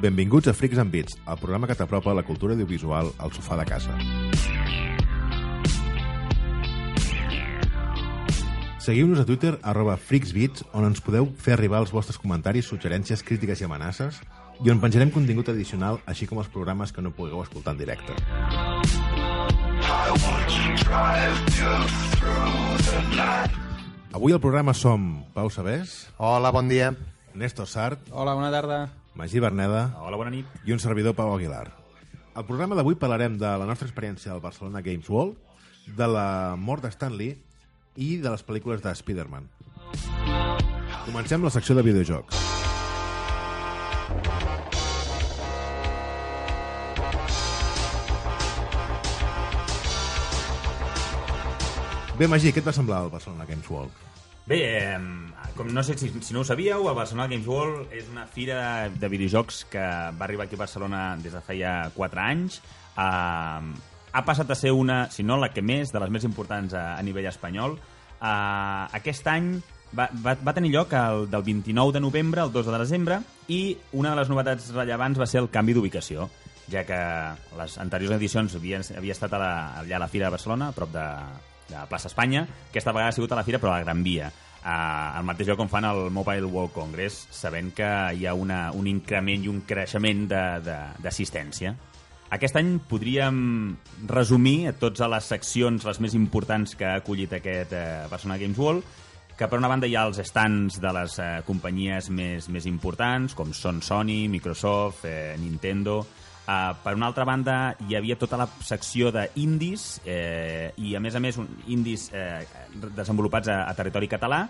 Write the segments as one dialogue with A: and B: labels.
A: Benvinguts a Freaks and Beats, el programa que t'apropa la cultura audiovisual al sofà de casa. Seguiu-nos a Twitter, arroba freaksbeats, on ens podeu fer arribar els vostres comentaris, suggerències, crítiques i amenaces, i on penjarem contingut addicional, així com els programes que no pugueu escoltar en directe. Avui al programa som Pau Sabés,
B: Hola, bon dia.
A: Néstor Sart,
C: Hola, bona tarda.
A: Magí Berneda
D: Hola, bona nit.
A: i un servidor Pau Aguilar. Al programa d'avui parlarem de la nostra experiència al Barcelona Games World, de la mort de Stan Lee i de les pel·lícules de Spider-Man. Comencem la secció de videojocs. Bé, Magí, què et va semblar el Barcelona Games World?
D: Bé, eh, com no sé si, si no ho sabíeu, el Barcelona Games World és una fira de videojocs que va arribar aquí a Barcelona des de feia 4 anys. Eh, ha passat a ser una, si no la que més, de les més importants a, a nivell espanyol. Eh, aquest any va, va, va tenir lloc el, del 29 de novembre al 2 de desembre i una de les novetats rellevants va ser el canvi d'ubicació ja que les anteriors edicions havien, havia estat a la, allà a la Fira de Barcelona, a prop de, de Plaça Espanya, aquesta vegada ha sigut a la Fira però a la Gran Via, uh, al mateix lloc on fan el Mobile World Congress, sabent que hi ha una, un increment i un creixement d'assistència. Aquest any podríem resumir a totes les seccions, les més importants que ha acollit aquest eh, Barcelona Games World, que per una banda hi ha els stands de les eh, companyies més, més importants, com són Sony, Microsoft, eh, Nintendo... Uh, per una altra banda, hi havia tota la secció d'indis eh, i, a més a més, un, indis eh, desenvolupats a, a territori català.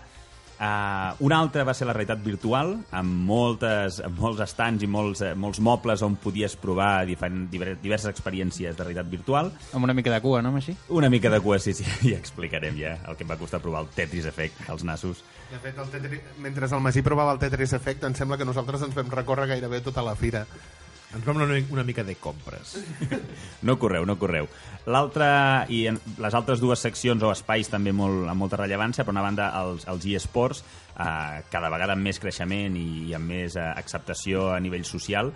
D: Uh, una altra va ser la realitat virtual, amb, moltes, amb molts estants i molts, eh, molts mobles on podies provar diferent, diver- diverses experiències de realitat virtual.
C: Amb una mica de cua, no, així?
D: Una mica de cua, sí, sí, ja explicarem ja el que em va costar provar el Tetris Effect als nassos.
B: De fet, el Tetris, mentre el Magí provava el Tetris Effect, em sembla que nosaltres ens vam recórrer gairebé tota la fira.
A: Ens vam una, una mica de compres.
D: No correu, no correu. L'altra, i les altres dues seccions o espais també molt, amb molta rellevància, per una banda els, els eSports, eh, cada vegada amb més creixement i, i amb més eh, acceptació a nivell social,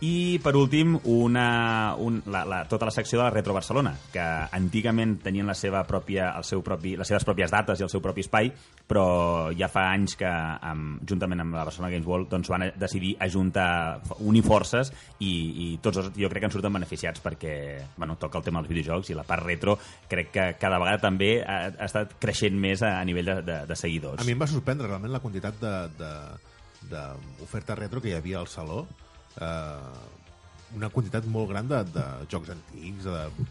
D: i per últim una, un, la, la, tota la secció de la Retro Barcelona, que antigament tenien la seva pròpia, el seu propi, les seves pròpies dates i el seu propi espai, però ja fa anys que amb, juntament amb la Barcelona Games World doncs, van decidir ajuntar, unir forces i, i tots els, jo crec que en surten beneficiats perquè bueno, toca el tema dels videojocs i la part retro crec que cada vegada també ha, ha estat creixent més a, a nivell de, de, de seguidors.
A: A mi em va sorprendre realment la quantitat d'oferta retro que hi havia al saló. Eh, una quantitat molt gran de, de jocs antics, de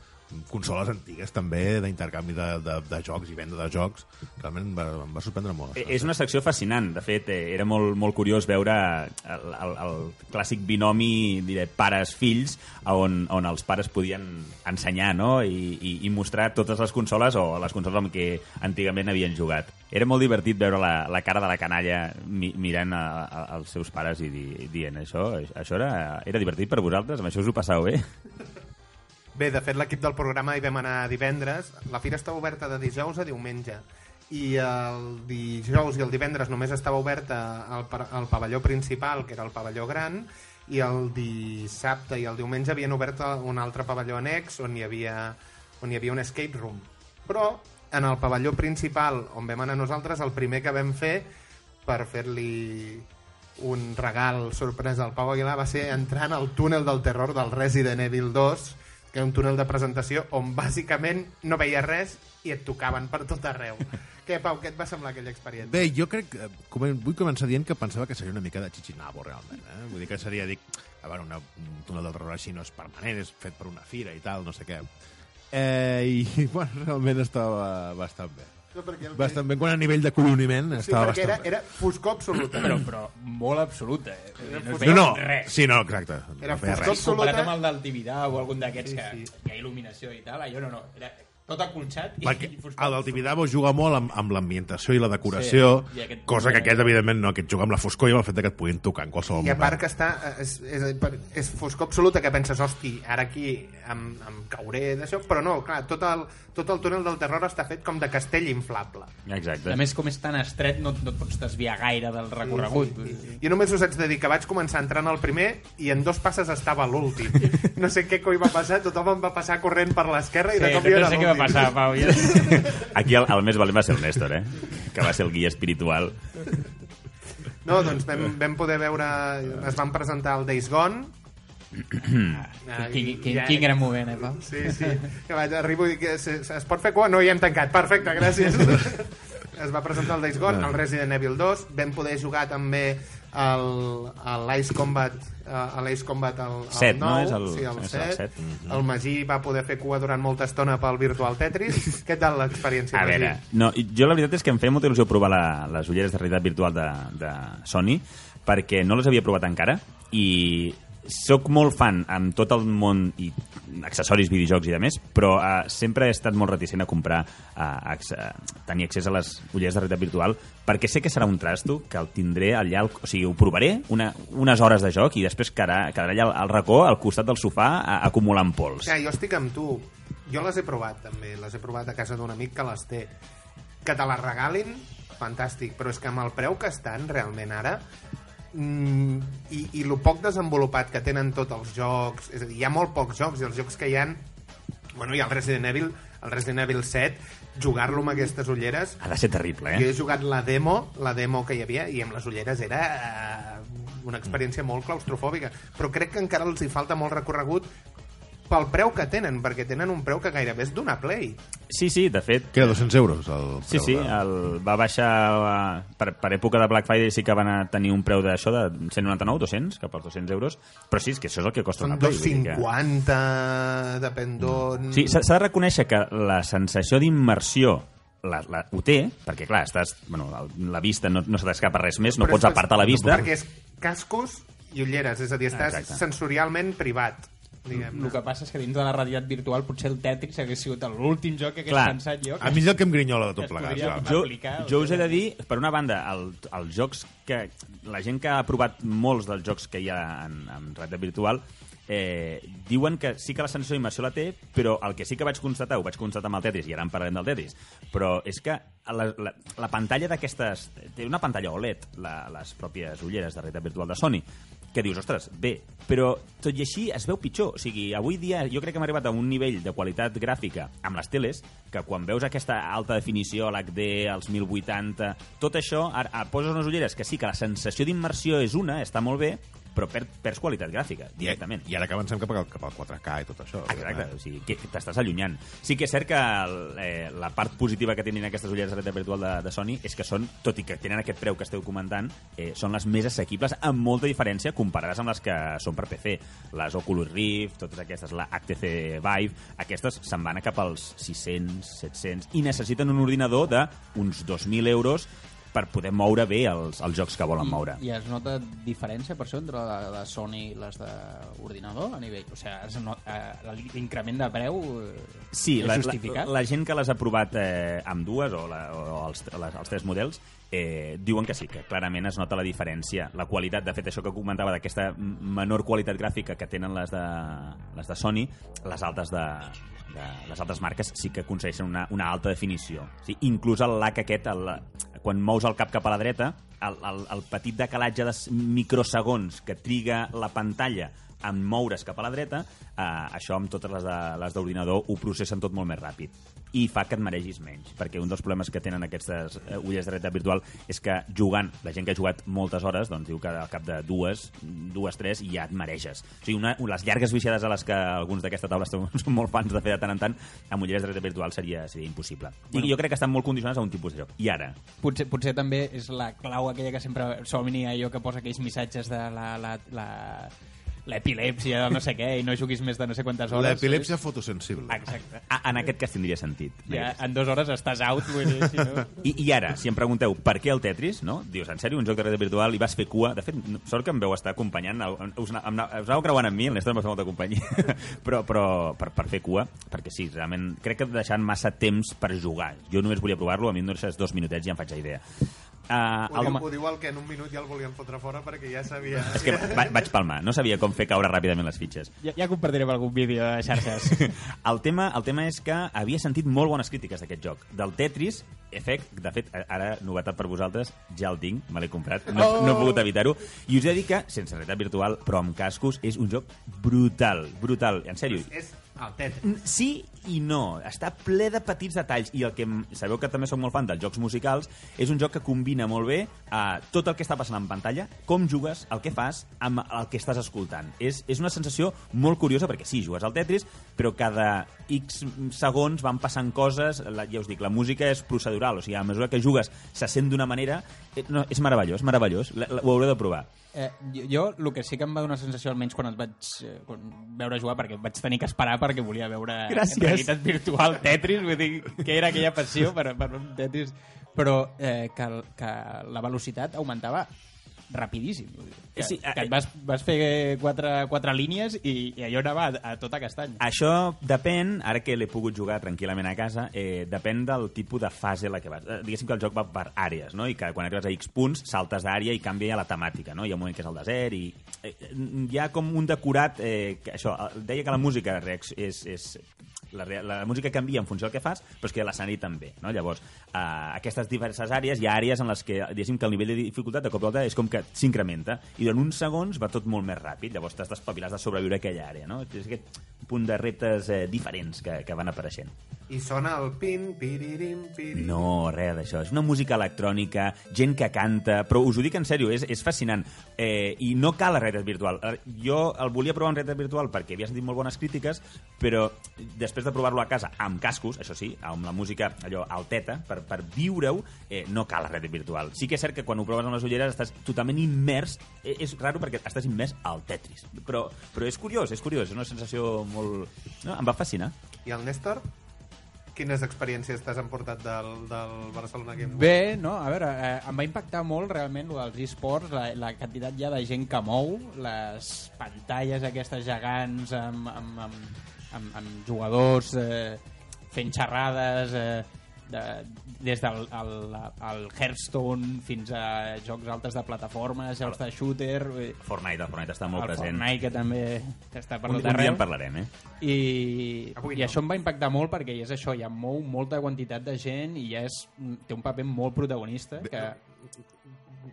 A: consoles antigues també, d'intercanvi de, de, de jocs i venda de jocs. Realment em va, em va sorprendre molt.
D: Eh, És una secció fascinant. De fet, eh, era molt, molt curiós veure el, el, el clàssic binomi diré, pares-fills on, on els pares podien ensenyar no? I, i, i mostrar totes les consoles o les consoles amb què antigament havien jugat. Era molt divertit veure la, la cara de la canalla mi, mirant a, a, als seus pares i di, dient això, això era, era divertit per vosaltres? Amb això us ho passàveu bé?
B: Bé, de fet, l'equip del programa hi vam anar divendres. La fira estava oberta de dijous a diumenge. I el dijous i el divendres només estava oberta pa- al pavelló principal, que era el pavelló gran, i el dissabte i el diumenge havien obert un altre pavelló annex on hi havia, on hi havia un escape room. Però en el pavelló principal, on vam anar nosaltres, el primer que vam fer per fer-li un regal sorpresa al Pau Aguilar va ser entrar en el túnel del terror del Resident Evil 2 que era un túnel de presentació on bàsicament no veies res i et tocaven per tot arreu. Què, Pau, què et va semblar aquella experiència?
A: Bé, jo crec que... Com, vull començar dient que pensava que seria una mica de xichinabo, realment. Eh? Vull dir que seria, dic, a veure, una, un túnel del terror així no és permanent, és fet per una fira i tal, no sé què. Eh, I, bueno, realment estava bastant bé.
B: No, perquè el que-
A: Bastant bé, quan a nivell de coloniment
B: Sí,
A: estava
B: perquè era,
A: bastant bé.
B: era foscor absoluta.
C: Però, però molt absoluta. Eh? No es
B: No,
C: res.
A: sí, no, exacte.
B: Era
A: no
B: foscor
A: res.
B: absoluta.
C: Comparat amb el del Tibidà o algun d'aquests
B: Sí,
C: que
B: sí.
C: hi ha il·luminació i tal, allò no, no. Era tot acolxat.
A: Perquè
C: i foscor.
A: el del Tibidabo juga molt amb, amb l'ambientació i la decoració,
C: Sí, i aquest-
A: cosa que aquest, evidentment, no. Aquest juga amb la foscor i amb el fet que et puguin tocar en qualsevol
B: I a
A: moment.
B: part que està, és, és, és foscor absoluta, que penses, hosti, ara aquí em, em cauré d'això, però no, clar, tot el, tot el túnel del terror està fet com de castell inflable.
D: Exacte.
C: A més, com és tan estret, no, no et pots desviar gaire del recorregut.
B: Sí, sí, sí. Jo només us haig de dir que vaig començar entrant al primer i en dos passes estava l'últim. No sé què coi va passar, tothom em va passar corrent per l'esquerra i de cop jo
C: no
B: era
C: sé
B: l'últim.
C: Passar, Pau. Ja...
D: Aquí el, el més valent va ser el Néstor, eh? Que va ser el guia espiritual.
B: No, doncs vam, vam poder veure... Es van presentar el Days Gone. Ah,
C: quin, quin,
B: ja-
C: quin gran moment, eh, Pau?
B: Sí, sí. Que vaig, arribo i que es, es pot fer cua? No, ja hem tancat. Perfecte, gràcies. es va presentar el Days Gone, el Resident Evil 2. Vam poder jugar també a l'Ace Combat eh, a l'Ace Combat el, el
D: Set, no?
B: 9,
D: És el-
B: sí, el
D: és el
B: 7.
D: set.
B: El Magí va poder fer cua durant molta estona pel Virtual Tetris. Què tal l'experiència,
D: A
B: Magí?
D: veure, no, jo la veritat és que em feia molta il·lusió provar la, les ulleres de realitat virtual de, de Sony perquè no les havia provat encara i sóc molt fan amb tot el món i accessoris, videojocs i de més, però uh, sempre he estat molt reticent a comprar ac uh, tenir accés a les ulleres de realitat virtual perquè sé que serà un trasto que el tindré allà, al, o sigui, ho provaré una, unes hores de joc i després quedarà, quedarà allà al, al racó, al costat del sofà, a, acumulant pols.
B: Ja, jo estic amb tu. Jo les he provat, també. Les he provat a casa d'un amic que les té. Que te les regalin, fantàstic. Però és que amb el preu que estan, realment, ara... Mm, i, I el poc desenvolupat que tenen tots els jocs... És a dir, hi ha molt pocs jocs, i els jocs que hi han... Bueno, i el Resident Evil, el Resident Evil 7, jugar-lo amb aquestes ulleres...
D: Ha de ser terrible,
B: Jo
D: eh?
B: he jugat la demo, la demo que hi havia, i amb les ulleres era eh, una experiència molt claustrofòbica. Però crec que encara els hi falta molt recorregut pel preu que tenen, perquè tenen un preu que gairebé és d'una Play.
D: Sí, sí, de fet,
A: Que era 200 euros. El
D: Sí,
A: preu
D: sí,
A: de-
D: el, va baixar eh, per, per època de Black Friday sí que van a tenir un preu d'això de 199, 200, cap als 200 euros, però sí, és que això és el que costa
B: Són
D: una Play. vull dir que-
B: 250, depèn d'on...
D: Sí, s'ha de reconèixer que la sensació d'immersió la, la, ho té, perquè clar, estàs, bueno, la vista no, no se t'escapa res més, no
B: Però
D: pots
B: és-
D: apartar la vista.
B: Perquè és cascos i ulleres, és a dir, estàs
D: Exacte.
B: sensorialment privat. Diguem
C: El que passa és que dins de la realitat virtual potser el Tetris hagués sigut l'últim joc que hagués
D: Clar.
C: pensat jo.
A: A mi és el que em grinyola de tot plegat.
D: jo, jo us he de dir, per una banda, el, els jocs que... La gent que ha provat molts dels jocs que hi ha en, en realitat virtual eh, diuen que sí que la sensació d'immersió la té, però el que sí que vaig constatar, ho vaig constatar amb el Tetris, i ara en parlarem del Tetris, però és que la, la, la pantalla d'aquestes... Té una pantalla OLED, la, les pròpies ulleres de realitat virtual de Sony, que dius, ostres, bé, però tot i així es veu pitjor. O sigui, avui dia jo crec que hem arribat a un nivell de qualitat gràfica amb les teles que quan veus aquesta alta definició, l'HD, els 1080, tot això, ara, ara poses unes ulleres que sí que la sensació d'immersió és una, està molt bé, però per, perds qualitat gràfica,
A: I,
D: directament.
A: I ara que avancem cap, al- cap al 4K i tot això.
D: Exacte, o sigui, que t'estàs allunyant. Sí que és cert que el, eh, la part positiva que tenen aquestes ulleres de realitat virtual de, de Sony és que són, tot i que tenen aquest preu que esteu comentant, eh, són les més assequibles amb molta diferència comparades amb les que són per PC. Les Oculus Rift, totes aquestes, la HTC Vive, aquestes se'n van a cap als 600, 700 i necessiten un ordinador d'uns 2.000 euros per poder moure bé els, els jocs que volen moure.
C: I, I es nota diferència per això entre la de Sony i les d'ordinador a nivell... O sigui, eh, l'increment de preu eh,
D: Sí,
C: és
D: la,
C: justificat?
D: la, la gent que les ha provat eh, amb dues o, la, o els, les, els tres models eh, diuen que sí, que clarament es nota la diferència, la qualitat, de fet això que comentava d'aquesta menor qualitat gràfica que tenen les de, les de Sony, les altes de, de les altres marques sí que aconsegueixen una, una alta definició. Sí, inclús el lag aquest, el, quan mous el cap cap a la dreta, el, el, el petit decalatge de microsegons que triga la pantalla en moure's cap a la dreta, eh, això amb totes les d'ordinador ho processen tot molt més ràpid i fa que et maregis menys, perquè un dels problemes que tenen aquestes eh, ulles de realitat virtual és que jugant, la gent que ha jugat moltes hores doncs diu que al cap de dues, dues, tres, ja et mareges. O sigui, una, les llargues viciades a les que alguns d'aquesta taula són, molt fans de fer de tant en tant, amb ulleres de realitat virtual seria, seria impossible. I jo crec que estan molt condicionats a un tipus de joc. I ara,
C: Potser, potser també és la clau aquella que sempre sol venir allò que posa aquells missatges de la, la, la l'epilèpsia no sé què i no juguis més de no sé quantes hores.
A: L'epilèpsia fotosensible.
C: Exacte.
D: Ah, en aquest cas tindria sentit. En
C: Ja, en dues hores estàs out, vull dir, si no...
D: I, I ara, si em pregunteu per què el Tetris, no? Dius, en sèrio, un joc de realitat virtual i vas fer cua? De fet, no- sort que em veu estar acompanyant, el- us, em, us aneu creuant amb mi, el Néstor em va fer molta companyia, però, però per, per fer cua, perquè sí, realment, crec que deixant massa temps per jugar. Jo només volia provar-lo, a mi em deixes dos minutets i ja em faig la idea. Uh,
B: Ho,
D: el,
B: diu, ho diu el que en un minut ja el volien fotre fora perquè ja sabia...
D: és que va, vaig palmar, no sabia com fer caure ràpidament les fitxes.
C: Ja, ja compartirem algun vídeo de xarxes.
D: El tema, el tema és que havia sentit molt bones crítiques d'aquest joc. Del Tetris, Effect, de fet, ara, novetat per vosaltres, ja el tinc, me l'he comprat, no, oh! no he pogut evitar-ho. I us he de dir que, sense realitat virtual, però amb cascos, és un joc brutal, brutal, en sèrio.
B: És el Tetris.
D: Mm, Sí i no. Està ple de petits detalls i el que sabeu que també soc molt fan dels jocs musicals és un joc que combina molt bé eh, tot el que està passant en pantalla, com jugues, el que fas, amb el que estàs escoltant. És, és una sensació molt curiosa perquè sí, jugues al Tetris, però cada X segons van passant coses, la, ja us dic, la música és procedural, o sigui, a mesura que jugues se sent d'una manera... Eh, no, és meravellós, meravellós. La, la, ho haureu de provar.
C: Eh, jo, el que sí que em va donar sensació, almenys quan et vaig eh, quan veure jugar, perquè vaig tenir que esperar perquè volia veure
D: Gràcies.
C: realitat virtual Tetris, vull dir, que era aquella passió per, per un Tetris, però eh, que, que la velocitat augmentava rapidíssim. Que,
D: Sí, eh,
C: que et vas, vas fer quatre, quatre línies i, i allò anava a, a tota castanya.
D: Això depèn, ara que l'he pogut jugar tranquil·lament a casa, eh, depèn del tipus de fase a la que vas. Eh, diguéssim que el joc va per àrees, no? i que quan arribes a X punts saltes d'àrea i canvia la temàtica. No? Hi ha un moment que és el desert i eh, hi ha com un decorat... Eh, que això, deia que la música és, és la, la música canvia en funció del que fas, però és que l'escenari també. No? Llavors, eh, aquestes diverses àrees, hi ha àrees en les que, diguéssim, que el nivell de dificultat de cop i volta és com que s'incrementa, i durant uns segons va tot molt més ràpid, llavors t'has d'espavilar de sobreviure a aquella àrea. No? És aquest punt de reptes eh, diferents que, que van apareixent.
B: I sona el pin, piririm, piririm...
D: No, res d'això. És una música electrònica, gent que canta, però us ho dic en sèrio, és, és fascinant. Eh, I no cal la realitat virtual. Eh, Jo el volia provar en realitat virtual perquè havia sentit molt bones crítiques, però després de provar-lo a casa amb cascos, això sí, amb la música allò alteta, per, per viure-ho, eh, no cal la realitat virtual. Sí que és cert que quan ho proves amb les ulleres estàs totalment immers, eh, és raro perquè estàs immers al Tetris, però, però és curiós, és curiós, és una sensació molt... No, em va fascinar.
B: I el Néstor? Quines experiències t'has emportat del, del Barcelona Game Week?
C: Bé, no, a veure, eh, em va impactar molt realment lo dels esports, la, la quantitat ja de gent que mou, les pantalles aquestes gegants amb, amb, amb, amb, amb jugadors eh, fent xerrades eh, de, des del el, el Hearthstone fins a jocs altes de plataformes, jocs de shooter,
D: Fortnite, el Fortnite està molt
C: el
D: present.
C: Fortnite que també que està per
D: Un,
C: tot
D: un dia
C: arreu
D: en parlarem, eh?
C: i,
B: Avui
C: i
B: no.
C: això em va impactar molt perquè és això, ja mou molta quantitat de gent i ja és, té un paper molt protagonista que,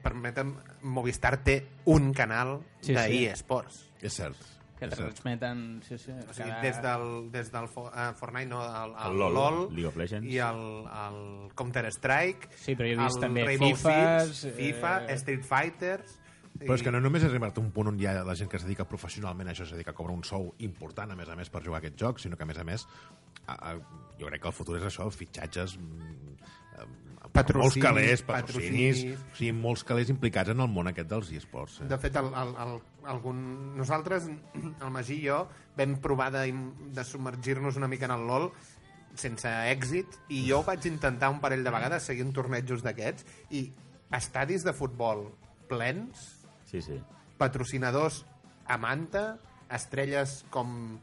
B: Permetem, Movistar té un canal
C: Sí,
B: sí,
C: sí.
B: d'eSports.
A: És cert.
C: Que
A: és cert.
C: transmeten sí, sí,
B: O sigui,
C: cada-
B: des del, des del Fo- eh, Fortnite, no, el, el,
D: El LOL,
B: LOL,
D: League of Legends.
B: i el, el Counter-Strike,
C: Sí, però jo he vist
B: el
C: també
B: Rainbow
C: Fifas,
B: Six, FIFA,
C: eh,
B: Street Fighters...
A: Però és que no només és arribar a un punt on hi ha la gent que es dedica professionalment a això, és a dir, que cobra un sou important, a més a més, per jugar a aquest joc, sinó que, a més a més, a, a, jo crec que el futur és això, fitxatges, mm, eh,
B: Patrocinis,
A: molts calés, patrocinis,
B: patrocinis.
A: o sigui, molts calés implicats en el món aquest dels esports. Eh?
B: De fet, el, el, el, algun... nosaltres, el Magí i jo, vam provar de, de submergir-nos una mica en el LOL sense èxit, i jo vaig intentar un parell de vegades seguint tornejos d'aquests, i estadis de futbol plens,
D: Sí, sí.
B: patrocinadors a manta, estrelles com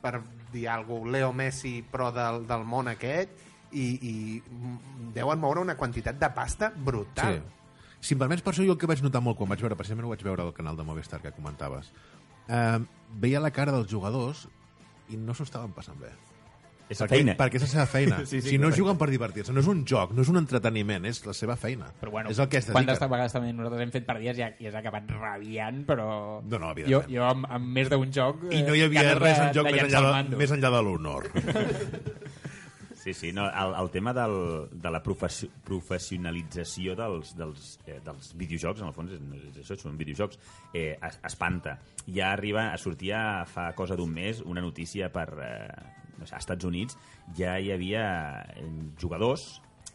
B: per dir alguna cosa, Leo Messi, però del, del món aquest, i, i deuen moure una quantitat de pasta brutal.
A: Sí. Si em permets, per això jo el que vaig notar molt quan vaig veure, precisament ho vaig veure al canal de Movistar que comentaves, eh, veia la cara dels jugadors i no s'ho estaven passant bé.
D: És la
A: perquè,
D: feina.
A: perquè és la seva feina.
D: Sí, sí,
A: si no juguen per divertir-se, no és un joc, no és un entreteniment, és la seva feina.
C: però bueno,
A: és el que es
C: quantes
A: dediquen.
C: vegades també nosaltres hem fet partides i, i has acabat rabiant, però
A: No, no,
C: jo, jo amb, amb més d'un joc
A: I no hi havia
C: ganes
A: res en joc més enllà, de, més enllà de l'honor.
D: Sí, sí, no, el, el tema del, de la professi professionalització dels, dels, eh, dels videojocs, en el fons, és, és això, són videojocs, eh, es, espanta. Ja arriba a sortir fa cosa d'un mes una notícia per... Eh, no sé, als Estats Units ja hi havia eh, jugadors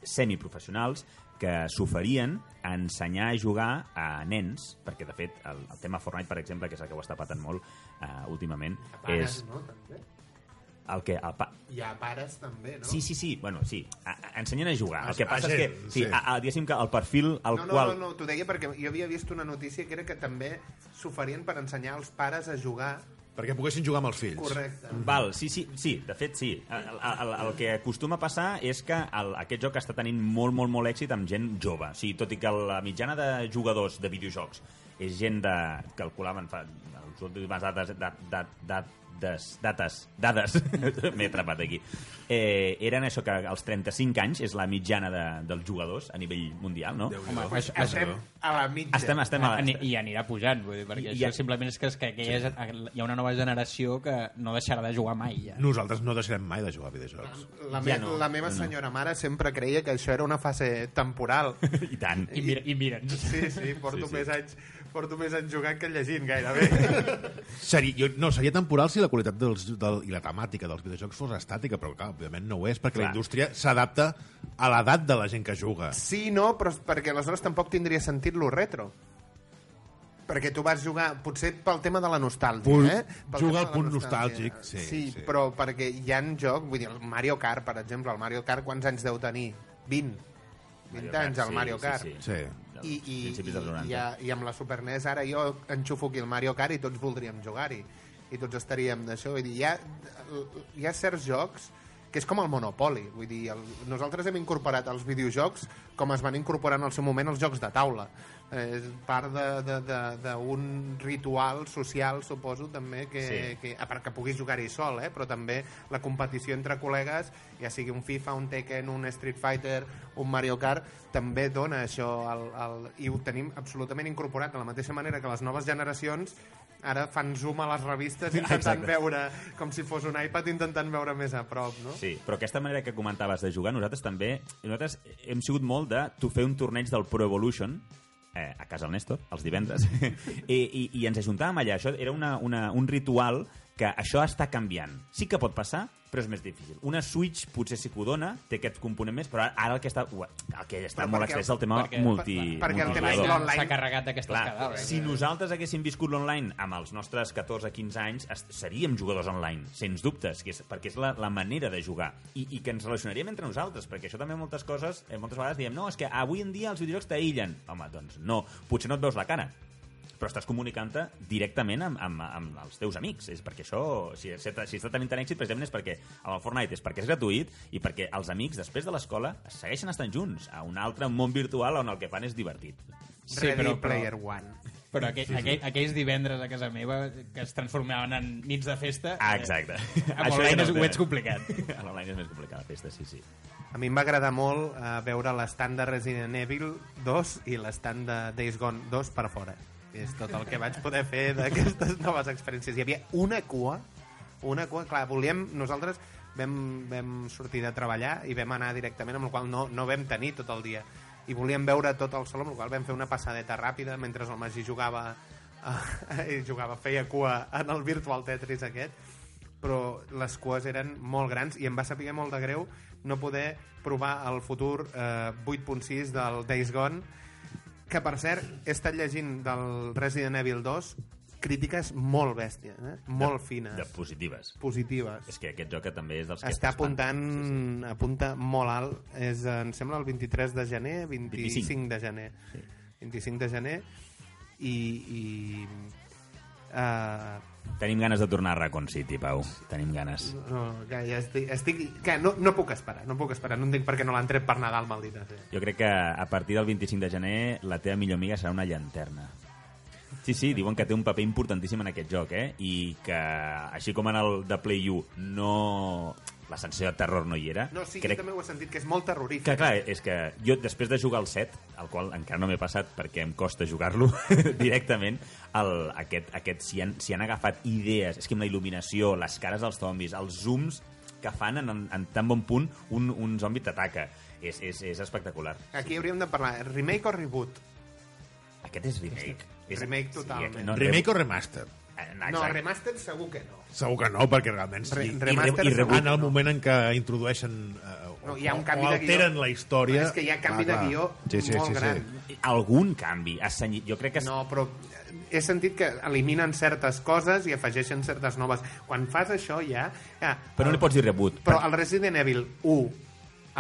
D: semiprofessionals que s'oferien a ensenyar a jugar a nens, perquè de fet el, el tema Fortnite, per exemple, que és el que ho està patant molt uh, últimament,
B: Pares,
D: és
B: no, també?
D: El que... El pa...
B: Hi ha pares també, no?
D: Sí, sí, sí, bueno, sí, a, a, ensenyen a jugar. El
A: A-
D: que
A: a
D: passa és que,
A: gent,
D: sí,
A: sí.
D: a, a, diguéssim que el perfil al
B: no, no,
D: qual...
B: no, no, t'ho deia perquè jo havia vist una notícia que era que també s'oferien per ensenyar als pares a jugar
A: Perquè poguessin jugar amb els fills.
B: correcte.
D: Val, sí, sí, sí, de fet sí. El, el, el que acostuma a passar és que el, aquest joc està tenint molt, molt, molt èxit amb gent jove. O sigui, tot i que la mitjana de jugadors de videojocs és gent de... calculaven fa les últimes dates, dat, dat, dat, des, dates, dades, m'he atrapat aquí, eh, eren això que als 35 anys és la mitjana de, dels jugadors a nivell mundial, no?
C: Home,
B: Pues
C: això,
B: estem a la mitja.
D: Estem, estem a...
C: Ani- I anirà pujant, vull dir, perquè
D: I-
C: I,
D: i-
C: això simplement és que, és que aquella, hi ha una nova generació que no deixarà de jugar mai, ja.
A: Nosaltres no deixarem mai de jugar a videojocs.
B: La,
D: Ja
B: me
D: no,
B: la meva
D: no,
B: senyora mare sempre creia que això era una fase temporal.
D: I tant.
C: I, mira, i mira'ns.
B: Sí, sí, porto,
D: Sí, sí.
B: Més anys, porto més anys jugant que llegint, gairebé.
A: Seria, jo, no, seria temporal si la qualitat dels, del, i la temàtica dels videojocs fos estàtica, però clar, òbviament no ho és, perquè
D: Clar.
A: la indústria s'adapta a l'edat de la gent que juga.
B: Sí, no, però perquè aleshores tampoc tindria sentit lo retro. Perquè tu vas jugar, potser pel tema de la nostàlgia,
A: Punt-
B: eh? Pel
A: juga al punt nostàlgic, sí,
B: sí,
A: sí.
B: però perquè hi ha joc, vull dir, el Mario Kart, per exemple, el Mario Kart quants anys deu tenir? 20. 20 anys, el
D: sí,
B: Mario Kart.
D: Sí, sí.
A: Sí.
D: Dels
B: I, i,
D: principis
B: i,
D: dels 90.
B: i, a- i amb la Super NES ara jo enxufo aquí el Mario Kart i tots voldríem jugar-hi. I tots estaríem d'això. Vull dir, hi ha, hi ha certs jocs que és com el Monopoly. Vull dir, el, nosaltres hem incorporat els videojocs com es van incorporar en el seu moment els jocs de taula és part d'un ritual social suposo també que,
D: Sí.
B: que, a part que puguis jugar-hi sol eh? però també la competició entre col·legues ja sigui un FIFA, un Tekken, un Street Fighter un Mario Kart també dona això el, el, i ho tenim absolutament incorporat de la mateixa manera que les noves generacions ara fan zoom a les revistes intentant
D: Exacte.
B: veure com si fos un iPad intentant veure més a prop no?
D: Sí, però aquesta manera que comentaves de jugar, nosaltres també nosaltres hem sigut molt de tu fer un torneig del Pro Evolution eh, a casa del Néstor, els divendres, I, i, i ens ajuntàvem allà. Això era una, una, un ritual que això està canviant. Sí que pot passar, però és més difícil. Una Switch potser sí que ho dona, té aquest component més, però ara el que està, ua, el que està
B: Però
D: molt
B: perquè-
D: extès és el tema
C: perquè-
D: multi,
B: per- perquè el tema és l'online.
C: S'ha carregat d'aquestes
D: Clar,
C: cadàvers.
D: si nosaltres haguéssim viscut l'online amb els nostres 14-15 anys, es- seríem jugadors online, sens dubtes, que és, perquè és la, la manera de jugar. I, I que ens relacionaríem entre nosaltres, perquè això també moltes coses, eh, moltes vegades diem, no, és que avui en dia els videojocs t'aïllen. Home, doncs no, potser no et veus la cara, però estàs comunicant-te directament amb, amb, amb els teus amics. És perquè això, si, si està tenint tant èxit, precisament és perquè amb el Fortnite és perquè és gratuït i perquè els amics, després de l'escola, segueixen estant junts a un altre món virtual on el que fan és divertit.
C: Sí,
B: Ready
C: però- però-
B: Player One
C: Però aquell, aquell, aquells divendres a casa meva que es transformaven en nits de festa...
D: Ah,
C: eh,
D: exacte.
C: Amb
D: Això
C: online
D: ja
C: és,
D: no
C: ho complicat.
D: A l'online és més complicat, la festa, sí, sí.
B: A mi em va agradar molt eh, veure l'estand de Resident Evil 2 i l'estand de Days Gone 2 per fora. És tot el que vaig poder fer d'aquestes noves experiències. Hi havia una cua, una cua, clar, volíem, nosaltres vam, vam sortir de treballar i vam anar directament, amb el qual no, no vam tenir tot el dia. I volíem veure tot el saló, amb el qual vam fer una passadeta ràpida mentre el Magí jugava, eh, jugava, feia cua en el Virtual Tetris aquest però les cues eren molt grans i em va saber molt de greu no poder provar el futur eh, 8.6 del Days Gone que per cert he estat llegint del Resident Evil 2 crítiques molt bèsties, eh? molt fines,
D: De positives.
B: positives.
D: És que aquest joc que també és dels que
B: Està apuntant, apunta molt alt. És, eh, em sembla, el 23 de gener, 25,
D: 25.
B: de gener. 25 de gener. I... i uh,
D: Tenim ganes de tornar a Raccoon City, Pau. Tenim ganes.
B: no, que ja estic, estic que no, no puc esperar, no puc esperar. No entenc per què no l'han tret per Nadal, maldita. Sí.
D: Jo crec que a partir del 25 de gener la teva millor amiga serà una llanterna. Sí, sí, diuen que té un paper importantíssim en aquest joc, eh? I que, així com en el de Play U, no... la sensació de terror no hi era.
B: No, sí,
D: crec
B: jo també ho he sentit, que és molt terrorífic.
D: que, clar, és que jo, després de jugar al 7, el qual encara no m'he passat perquè em costa jugar-lo directament, el, aquest, aquest, si, han, si han agafat idees, és que amb la il·luminació, les cares dels zombis, els zooms que fan en, en tan bon punt un, un zombi t'ataca. És, és, és espectacular.
B: Aquí hauríem de parlar, remake o reboot?
D: Aquest és remake. És,
B: Remake totalment.
D: no,
A: Remake o remaster?
D: Eh,
B: No, remaster segur que no.
A: Segur que no, perquè realment
B: Re-
D: i
B: segur
D: reboot,
A: en el moment en què introdueixen eh,
B: No, hi ha un
A: o
B: canvi de guió.
A: alteren la història.
B: És que hi ha canvi
A: Ah,
B: de guió
A: Sí, sí,
B: molt
A: sí, sí.
B: gran.
D: Algun canvi. Jo crec que...
B: No, però he sentit que eliminen certes coses i afegeixen certes noves. Quan fas això ja... ja
D: Però no li pots dir reboot.
B: Però el Resident Evil 1,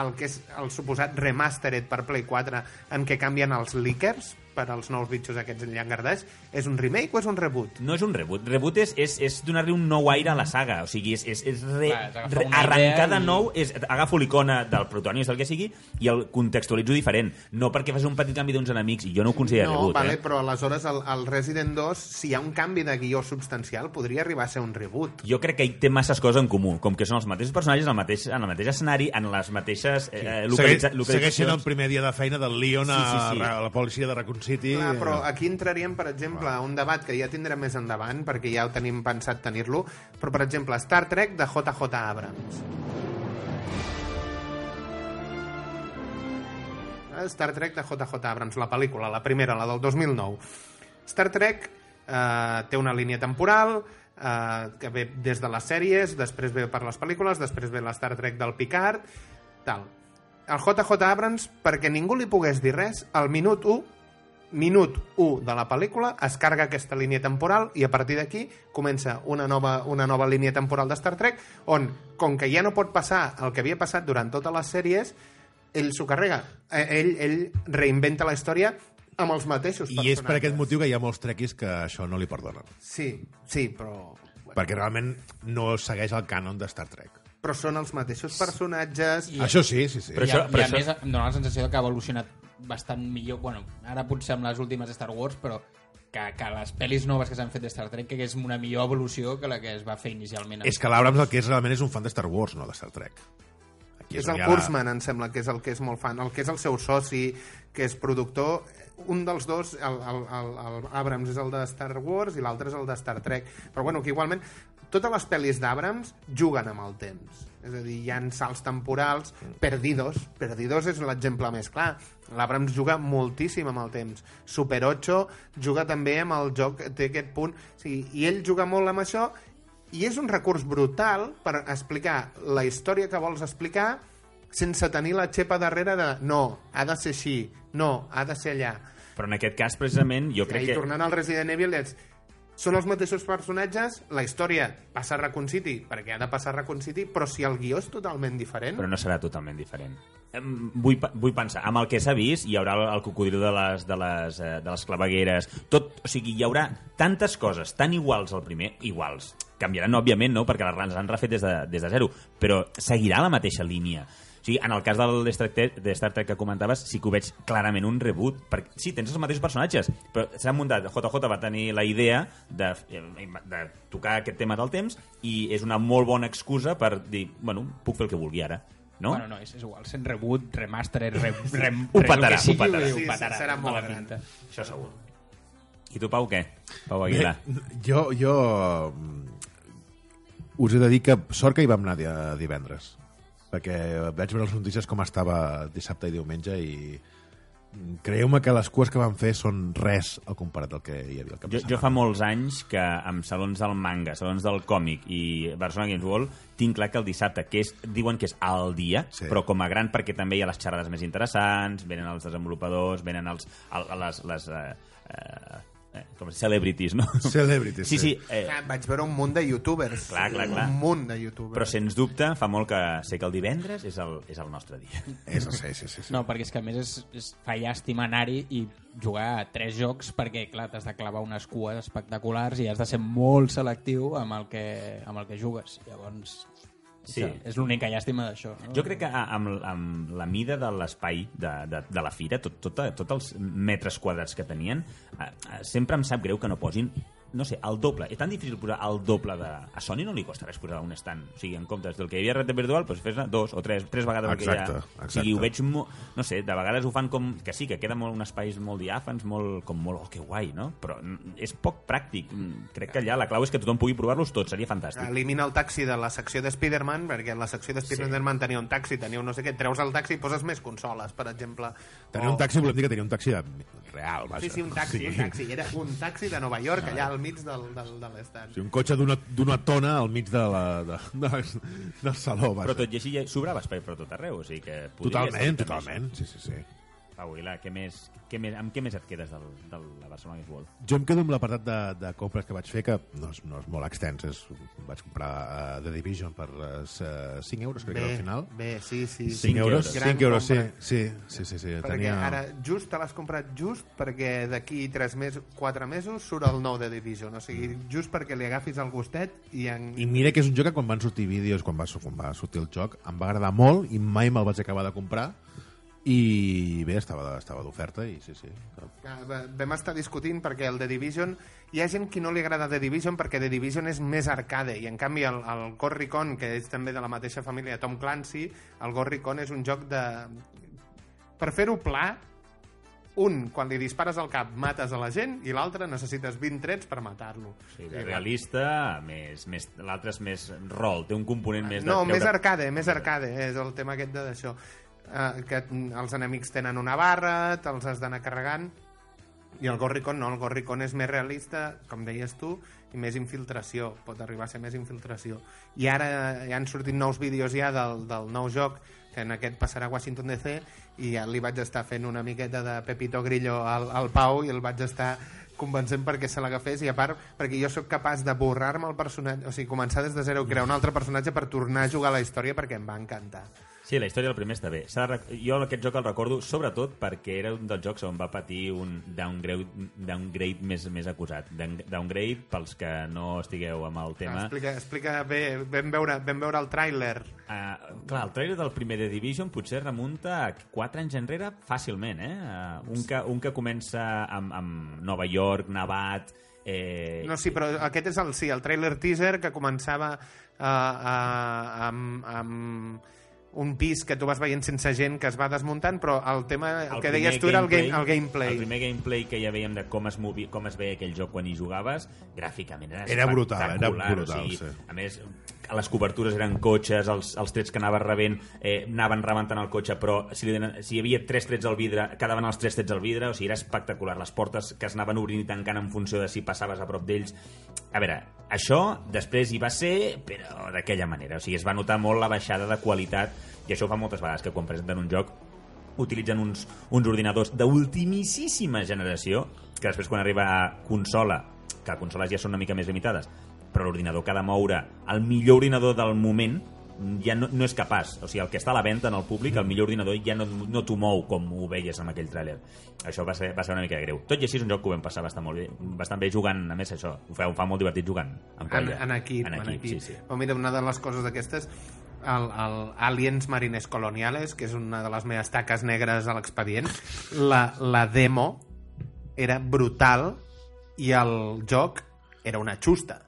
B: el que és el suposat remastered per Play 4, en què canvien els leakers per als nous bitxos aquests llangardaix, és un remake o és un reboot?
D: No és un reboot. Reboot és, és, és donar-li un nou aire a la saga. O sigui, és, és, és re,
C: Clar, és agafar
D: re, arrencar de
C: i-
D: nou, és, agafo l'icona del protagonista, el que sigui, i el contextualitzo diferent. No perquè fas un petit canvi d'uns enemics, i jo no ho considero
B: no,
D: reboot.
B: vale,
D: eh?
B: però aleshores el, el Resident 2, si hi ha un canvi de guió substancial, podria arribar a ser un reboot.
D: Jo crec que hi té masses coses en comú, com que són els mateixos personatges en el mateix, en el mateix escenari, en les mateixes eh, localitza,
A: segueix sent
D: localitzacions.
A: el primer dia de feina del Leon a,
D: Sí, sí, sí.
A: a la policia de Raccoon City.
B: Clar, però aquí entraríem, per exemple, a un debat que ja tindrem més endavant, perquè ja ho tenim pensat tenir-lo, però, per exemple, Star Trek de JJ Abrams. Eh, Star Trek de JJ Abrams, la pel·lícula, la primera, la del 2009. Star Trek eh, té una línia temporal eh, que ve des de les sèries, després ve per les pel·lícules, després ve la Star Trek del Picard, tal. El JJ Abrams, perquè ningú li pogués dir res, al minut 1 minut 1 de la pel·lícula es carga aquesta línia temporal i a partir d'aquí comença una nova, una nova línia temporal de Star Trek on, com que ja no pot passar el que havia passat durant totes les sèries, ell s'ho carrega. Eh, Ell, ell reinventa la història amb els mateixos
A: I és per aquest
B: personatges.
A: motiu que hi ha molts trequis que això no li perdonen.
B: Sí, sí, però...
A: Perquè realment no segueix el cànon de Star Trek.
B: Però són els mateixos personatges...
C: I-
A: Això sí, sí, sí.
D: Però
C: I,
D: això-
C: a,
D: però
C: i a
D: això-
C: més em dóna la sensació que ha evolucionat bastant millor, bueno, ara potser amb les últimes Star Wars, però que, que les pel·lis noves que s'han fet de Star Trek que és una millor evolució que la que es va fer inicialment.
A: És que l'Abrams el que és realment és un fan de Star Wars, no de Star Trek. Aquí
B: és
A: on
B: el
A: ha la-
B: Kurzman, em sembla, que és el que és molt fan, el que és el seu soci, que és productor. Un dels dos, el, el, el, el Abrams és el de Star Wars i l'altre és el de Star Trek. Però bueno, que igualment totes les pel·lis d'Abrams juguen amb el temps. És a dir, hi ha salts temporals, Perdidos. Perdidos és l'exemple més clar. L'Abrams juga moltíssim amb el temps. Super 8 juga també amb el joc, té aquest punt... O sigui, I ell juga molt amb això i és un recurs brutal per explicar la història que vols explicar sense tenir la xepa darrere de no, ha de ser així, no, ha de ser allà.
D: Però en aquest cas, precisament, jo crec
B: I
D: que...
B: tornant al Resident Evil, és, són els mateixos personatges, la història passa a Raccoon City perquè ha de passar a Raccoon City, però si el guió és totalment diferent...
D: però no serà totalment diferent. Vull, vull pensar, amb el que s'ha vist hi haurà el, cocodril de les, de, les, eh, de les clavegueres, tot, o sigui, hi haurà tantes coses tan iguals al primer, iguals, canviaran òbviament, no?, perquè les han refet des de, des de zero, però seguirà la mateixa línia. O sigui, en el cas del de Star, Trek, de Star Trek que comentaves, sí que ho veig clarament un reboot. Perquè, sí, tens els mateixos personatges, però s'ha muntat... JJ va tenir la idea de, de tocar aquest tema del temps i és una molt bona excusa per dir, bueno, puc fer el que vulgui ara. No?
C: Bueno, no, és, és igual, sent reboot, remaster, re, re,
D: Ho
C: sigui,
D: ho
C: dir,
B: Sí,
C: ho petarà,
B: serà molt gran.
C: pinta.
D: Això segur. I tu, Pau, què? Pau Aguilar.
A: Jo, jo mm, us he de dir que sort que hi vam anar di- divendres perquè vaig veure les notícies com estava dissabte i diumenge i creieu-me que les cues que van fer són res al comparat del que hi havia al cap
D: Jo, jo fa molts anys que amb salons del manga, salons del còmic i Barcelona Games World tinc clar que el dissabte, que és, diuen que és al dia,
A: Sí.
D: però com a gran perquè també hi ha les xerrades més interessants, venen els desenvolupadors, venen els, el, les, les eh, eh, com es diu, celebrities, no?
A: Celebrities,
D: Sí, sí,
A: sí.
D: eh,
B: Vaig veure un munt de youtubers.
D: Clar, clar, clar.
B: Un munt de youtubers.
D: però sens dubte fa molt que sé que el divendres és el, és el nostre dia.
A: És, sí, sí, sí, sí.
C: No, perquè és que a més és, és fa llàstima anar-hi i jugar a tres jocs perquè, clar, t'has de clavar unes cues espectaculars i has de ser molt selectiu amb el que, amb el que jugues. Llavors,
D: Sí.
C: és l'única llàstima d'això. No?
D: Jo crec que amb, amb la mida de l'espai de, de, de la fira, tot, tot, tots els metres quadrats que tenien, eh, eh, sempre em sap greu que no posin no sé, el doble. És tan difícil posar el doble de... A Sony no li costa res posar un stand. O sigui, en comptes del que hi havia a Red Dead Virtual, doncs fes dos o tres, tres vegades el que hi ha.
A: Exacte,
D: O sigui, ho
A: exacte.
D: veig... Mo... No sé, de vegades ho fan com... Que sí, que queda molt, un espais molt diàfans, molt, com molt... Oh, que guai, no? Però és poc pràctic. Mm, Crec que allà la clau és que tothom pugui provar-los tots. Seria fantàstic.
B: Elimina el taxi de la secció de Spider-Man, perquè la secció de Spider-Man tenia un taxi, tenia un no sé què, treus el taxi i poses més consoles, per exemple.
A: Tenia un
B: O-
A: taxi, volem dir que tenia un taxi de... real, vaja.
B: Sí, sí, un taxi,
A: Sí.
B: un taxi. Era un taxi de Nova York, allà al mig del, del, de l'estat.
A: Sí, un cotxe d'una d'una tona al mig de la, de, de, del saló.
D: Però tot i així ja sobrava espai per tot arreu, o sigui que...
A: Totalment, totalment. Sí, sí, sí.
D: Pau Aguilar, què més, què més, amb què més et quedes del, de la Barcelona Games World?
A: Jo em quedo amb l'apartat de, de compres que vaig fer, que no és, no és molt extens. És, vaig comprar uh, The Division per uh, 5 euros, crec que era al final.
B: bé, sí, sí.
A: 5
D: Cinc
A: euros,
D: euros.
A: 5 euros, sí, sí, sí, sí, sí.
B: Perquè
A: Tenia...
B: ara just te l'has comprat just perquè d'aquí 3 mesos, 4 mesos surt el nou de Division, o sigui, just perquè li agafis el gustet i en...
A: I mira que és un joc que quan van sortir vídeos, quan va, quan va sortir el joc, em va agradar molt i mai me'l vaig acabar de comprar i bé, estava, estava d'oferta i sí, sí.
B: Ah, va- Vam estar discutint perquè el The Division hi ha gent que no li agrada The Division perquè The Division és més arcade i en canvi el, el Ghost Recon que és també de la mateixa família de Tom Clancy el Ghost Recon és un joc de per fer-ho pla un, quan li dispares al cap mates a la gent i l'altre necessites 20 trets per matar-lo
D: sigui, de realista, més, més, l'altre és més rol, té un component més de...
B: no, més
D: treure-
B: arcade, més arcade és el tema aquest de- uh, que els enemics tenen una barra te'ls has d'anar carregant. I el Gorricon no, el Gorricon és més realista com deies tu, i més infiltració pot arribar a ser més infiltració. I ara ja han sortit nous vídeos ja del, del nou joc que en aquest passarà a Washington DC i ja li vaig estar fent una miqueta de Pepito Grillo al, al Pau i el vaig estar convencent perquè se l'agafés i a part perquè jo sóc capaç de borrar-me el personatge o sigui, començar des de zero i crear un altre personatge per tornar a jugar a la història perquè em va encantar
D: Sí, la història del primer està bé. De Jo aquest joc el recordo sobretot perquè era un dels jocs on va patir un downgrade, downgrade més, més acusat. Down- Downgrade, pels que no estigueu amb el tema...
B: explica, explica bé, vam veure, vam veure el tràiler
D: Uh, clar, el trailer del primer The Division potser remunta a 4 anys enrere fàcilment, eh? Uh, un, que, un que comença amb, amb Nova York, nevat... Eh,
B: No, sí, però aquest és el, sí, el trailer teaser que començava uh, uh, amb, amb un pis que tu vas veient sense gent que es va desmuntant, però el tema, el, que
D: primer
B: deies tu era el, game, el gameplay.
D: El primer gameplay que ja veiem de com es, movi, com es veia aquell joc quan hi jugaves, gràficament era
A: Era brutal, era brutal,
D: o sigui,
A: sí.
D: A més, les cobertures eren cotxes, els, els trets que anaves rebent eh, anaven rebentant el cotxe, però si, li, si hi havia tres trets al vidre, quedaven els tres trets al vidre, o sigui, era espectacular. Les portes que es anaven obrint i tancant en funció de si passaves a prop d'ells. A veure, això després hi va ser, però d'aquella manera. O sigui, es va notar molt la baixada de qualitat, i això ho fa moltes vegades, que quan presenten un joc utilitzen uns, uns ordinadors d'ultimíssima generació que després quan arriba a consola que consoles ja són una mica més limitades però l'ordinador que ha de moure el millor ordinador del moment ja no, no és capaç, o sigui, el que està a la venda en el públic, el millor ordinador ja no, no t'ho mou com ho veies amb aquell tràiler això va ser, va ser una mica greu tot i així és un joc que ho vam passar bastant, molt bé, bastant bé jugant, a més això, ho fa, ho fa molt divertit jugant en,
B: en,
D: colla.
B: en equip,
D: en equip, sí, sí.
B: Però mira, una de les coses d'aquestes el, el Aliens Marines Coloniales, que és una de les meves taques negres a l'expedient, la, la demo era brutal i el joc era una xusta.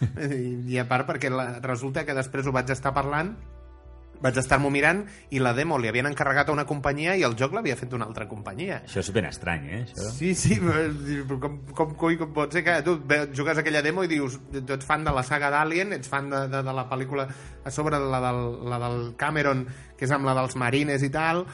B: I, i a part perquè la, resulta que després ho vaig estar parlant vaig estar-m'ho mirant i la demo li havien encarregat a una companyia i el joc l'havia fet una altra companyia.
D: això és ben estrany, eh? Això.
B: Sí, sí, però com, com, coi, com pot ser que tu jugues aquella demo i dius tu ets fan de la saga d'Alien, ets fan de, de, de la pel·lícula a sobre la del, la del Cameron, que és amb la dels marines i tal,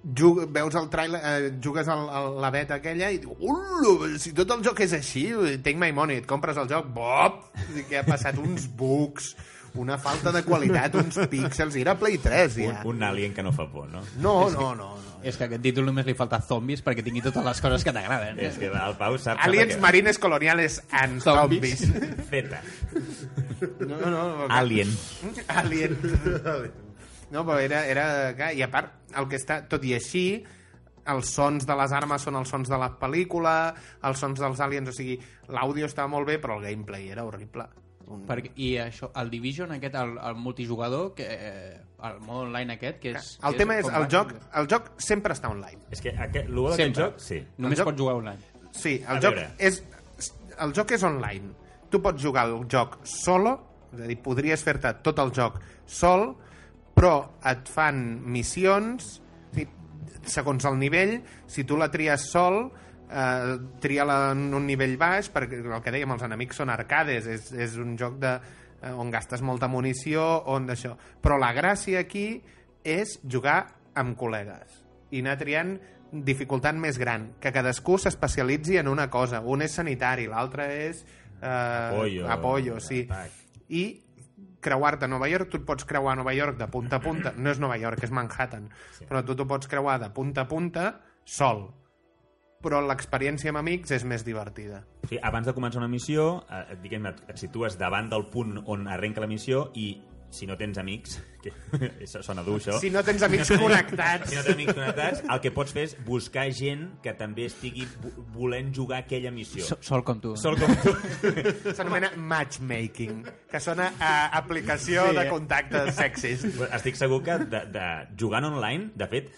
B: Jug, veus el trailer, eh, jugues al, a la beta aquella i dius, si tot el joc és així, take my money, et compres el joc, bop, que ha passat uns bugs, una falta de qualitat, uns píxels, i era Play 3
D: Un,
B: ja.
D: un alien que no fa por, no?
B: No, no, no, no.
C: És que a aquest títol només li falta zombies perquè tingui totes les coses que t'agraden.
D: És que el Pau sap...
B: Aliens
D: sap
B: marines coloniales and
C: Zombies.
B: zombies.
D: Zeta.
B: No, no, no.
D: Alien.
B: Alien. No, però era, era... I a part, el que està... Tot i així, els sons de les armes són els sons de la pel·lícula, els sons dels aliens, o sigui, l'àudio estava molt bé, però el gameplay era horrible. Un...
C: Perquè, I això, el Division aquest, el, el multijugador, que, eh, el mode online aquest, que és...
B: El
C: que
B: tema és, el
C: com-
B: joc, el joc sempre està online.
D: És que aquest, el d'aquest joc, sí.
C: Només
B: el joc-
C: pots jugar online.
B: Sí,
D: A
B: el joc
D: veure.
B: és el joc és online. Tu pots jugar el joc solo, és a dir, podries fer-te tot el joc sol, però et fan missions segons el nivell, si tu la tries sol, eh, tria-la en un nivell baix, perquè el que dèiem, els enemics són arcades, és, és un joc de, eh, on gastes molta munició, on d'això. Però la gràcia aquí és jugar amb col·legues i anar triant dificultat més gran, que cadascú s'especialitzi en una cosa. Un és sanitari, l'altre és... Eh,
D: Apoyo.
B: Apoyo, sí.
D: Atac.
B: I creuar-te a Nova York, tu et pots creuar a Nova York de punta a punta, no és Nova York, és Manhattan, sí. però tu t'ho pots creuar de punta a punta sol, però l'experiència amb amics és més divertida.
D: Sí, abans de començar una missió, eh, diguem et, situes davant del punt on arrenca la missió i si no tens amics, que sona dur, això.
B: Si no tens amics connectats...
D: Si no tens amics connectats, el que pots fer és buscar gent que també estigui vo- volent jugar aquella missió.
C: So, sol com tu.
D: Sol com tu.
B: S'anomena matchmaking, que sona a aplicació
C: Sí,
B: de
C: eh?
B: contactes sexis.
D: Estic segur que de, de, jugant online, de fet,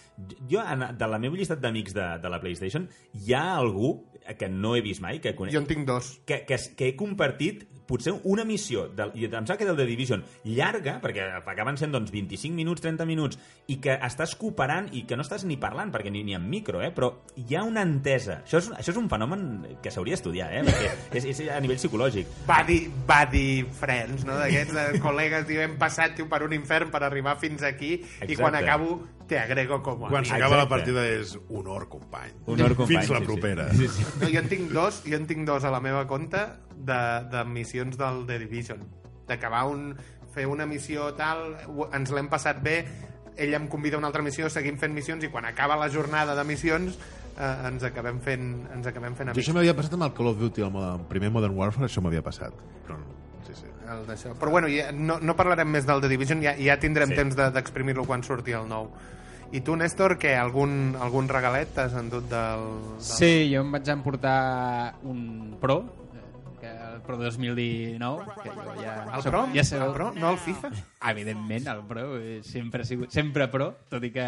D: jo de la meva llistat d'amics de, de la PlayStation hi ha algú que no he vist mai, que conec,
B: Jo en tinc dos.
D: que, que, que he compartit potser una missió, del, i em sembla que del The Division, llarga, perquè acaben sent doncs, 25 minuts, 30 minuts, i que estàs cooperant i que no estàs ni parlant, perquè ni, ni en micro, eh? però hi ha una entesa. Això és, això és un fenomen que s'hauria d'estudiar, eh? perquè és, és a nivell psicològic.
B: Buddy, buddy friends, no? D'aquests eh, col·legues, tio, hem passat tio, per un infern per arribar fins aquí i
D: Exacte.
B: quan acabo te agrego com a
A: Quan s'acaba la partida és honor, company.
D: Honor, company,
A: Fins la
D: sí, sí.
A: propera.
D: Sí, sí.
B: No, jo en tinc dos, jo en tinc dos a la meva compte de, de missions del The Division. D'acabar un, fer una missió tal, ens l'hem passat bé, ell em convida a una altra missió, seguim fent missions i quan acaba la jornada de missions eh, ens acabem fent, ens acabem fent
A: Jo
B: amics.
A: això m'havia passat amb el Call of Duty, el, primer Modern Warfare, això m'havia passat. Però no, sí, sí.
B: El. Però bueno, ja, no, no parlarem més del The Division, ja, ja tindrem
D: Sí.
B: temps de- d'exprimir-lo quan surti el nou. I tu, Néstor, que algun, algun regalet t'has endut del, del...
C: Sí, jo em vaig emportar un Pro, que Pro 2019, que jo ja...
B: El Pro?
C: Ja sabeu,
B: El Pro? No el FIFA?
C: Evidentment, el Pro eh, sempre ha sigut sempre Pro, tot i que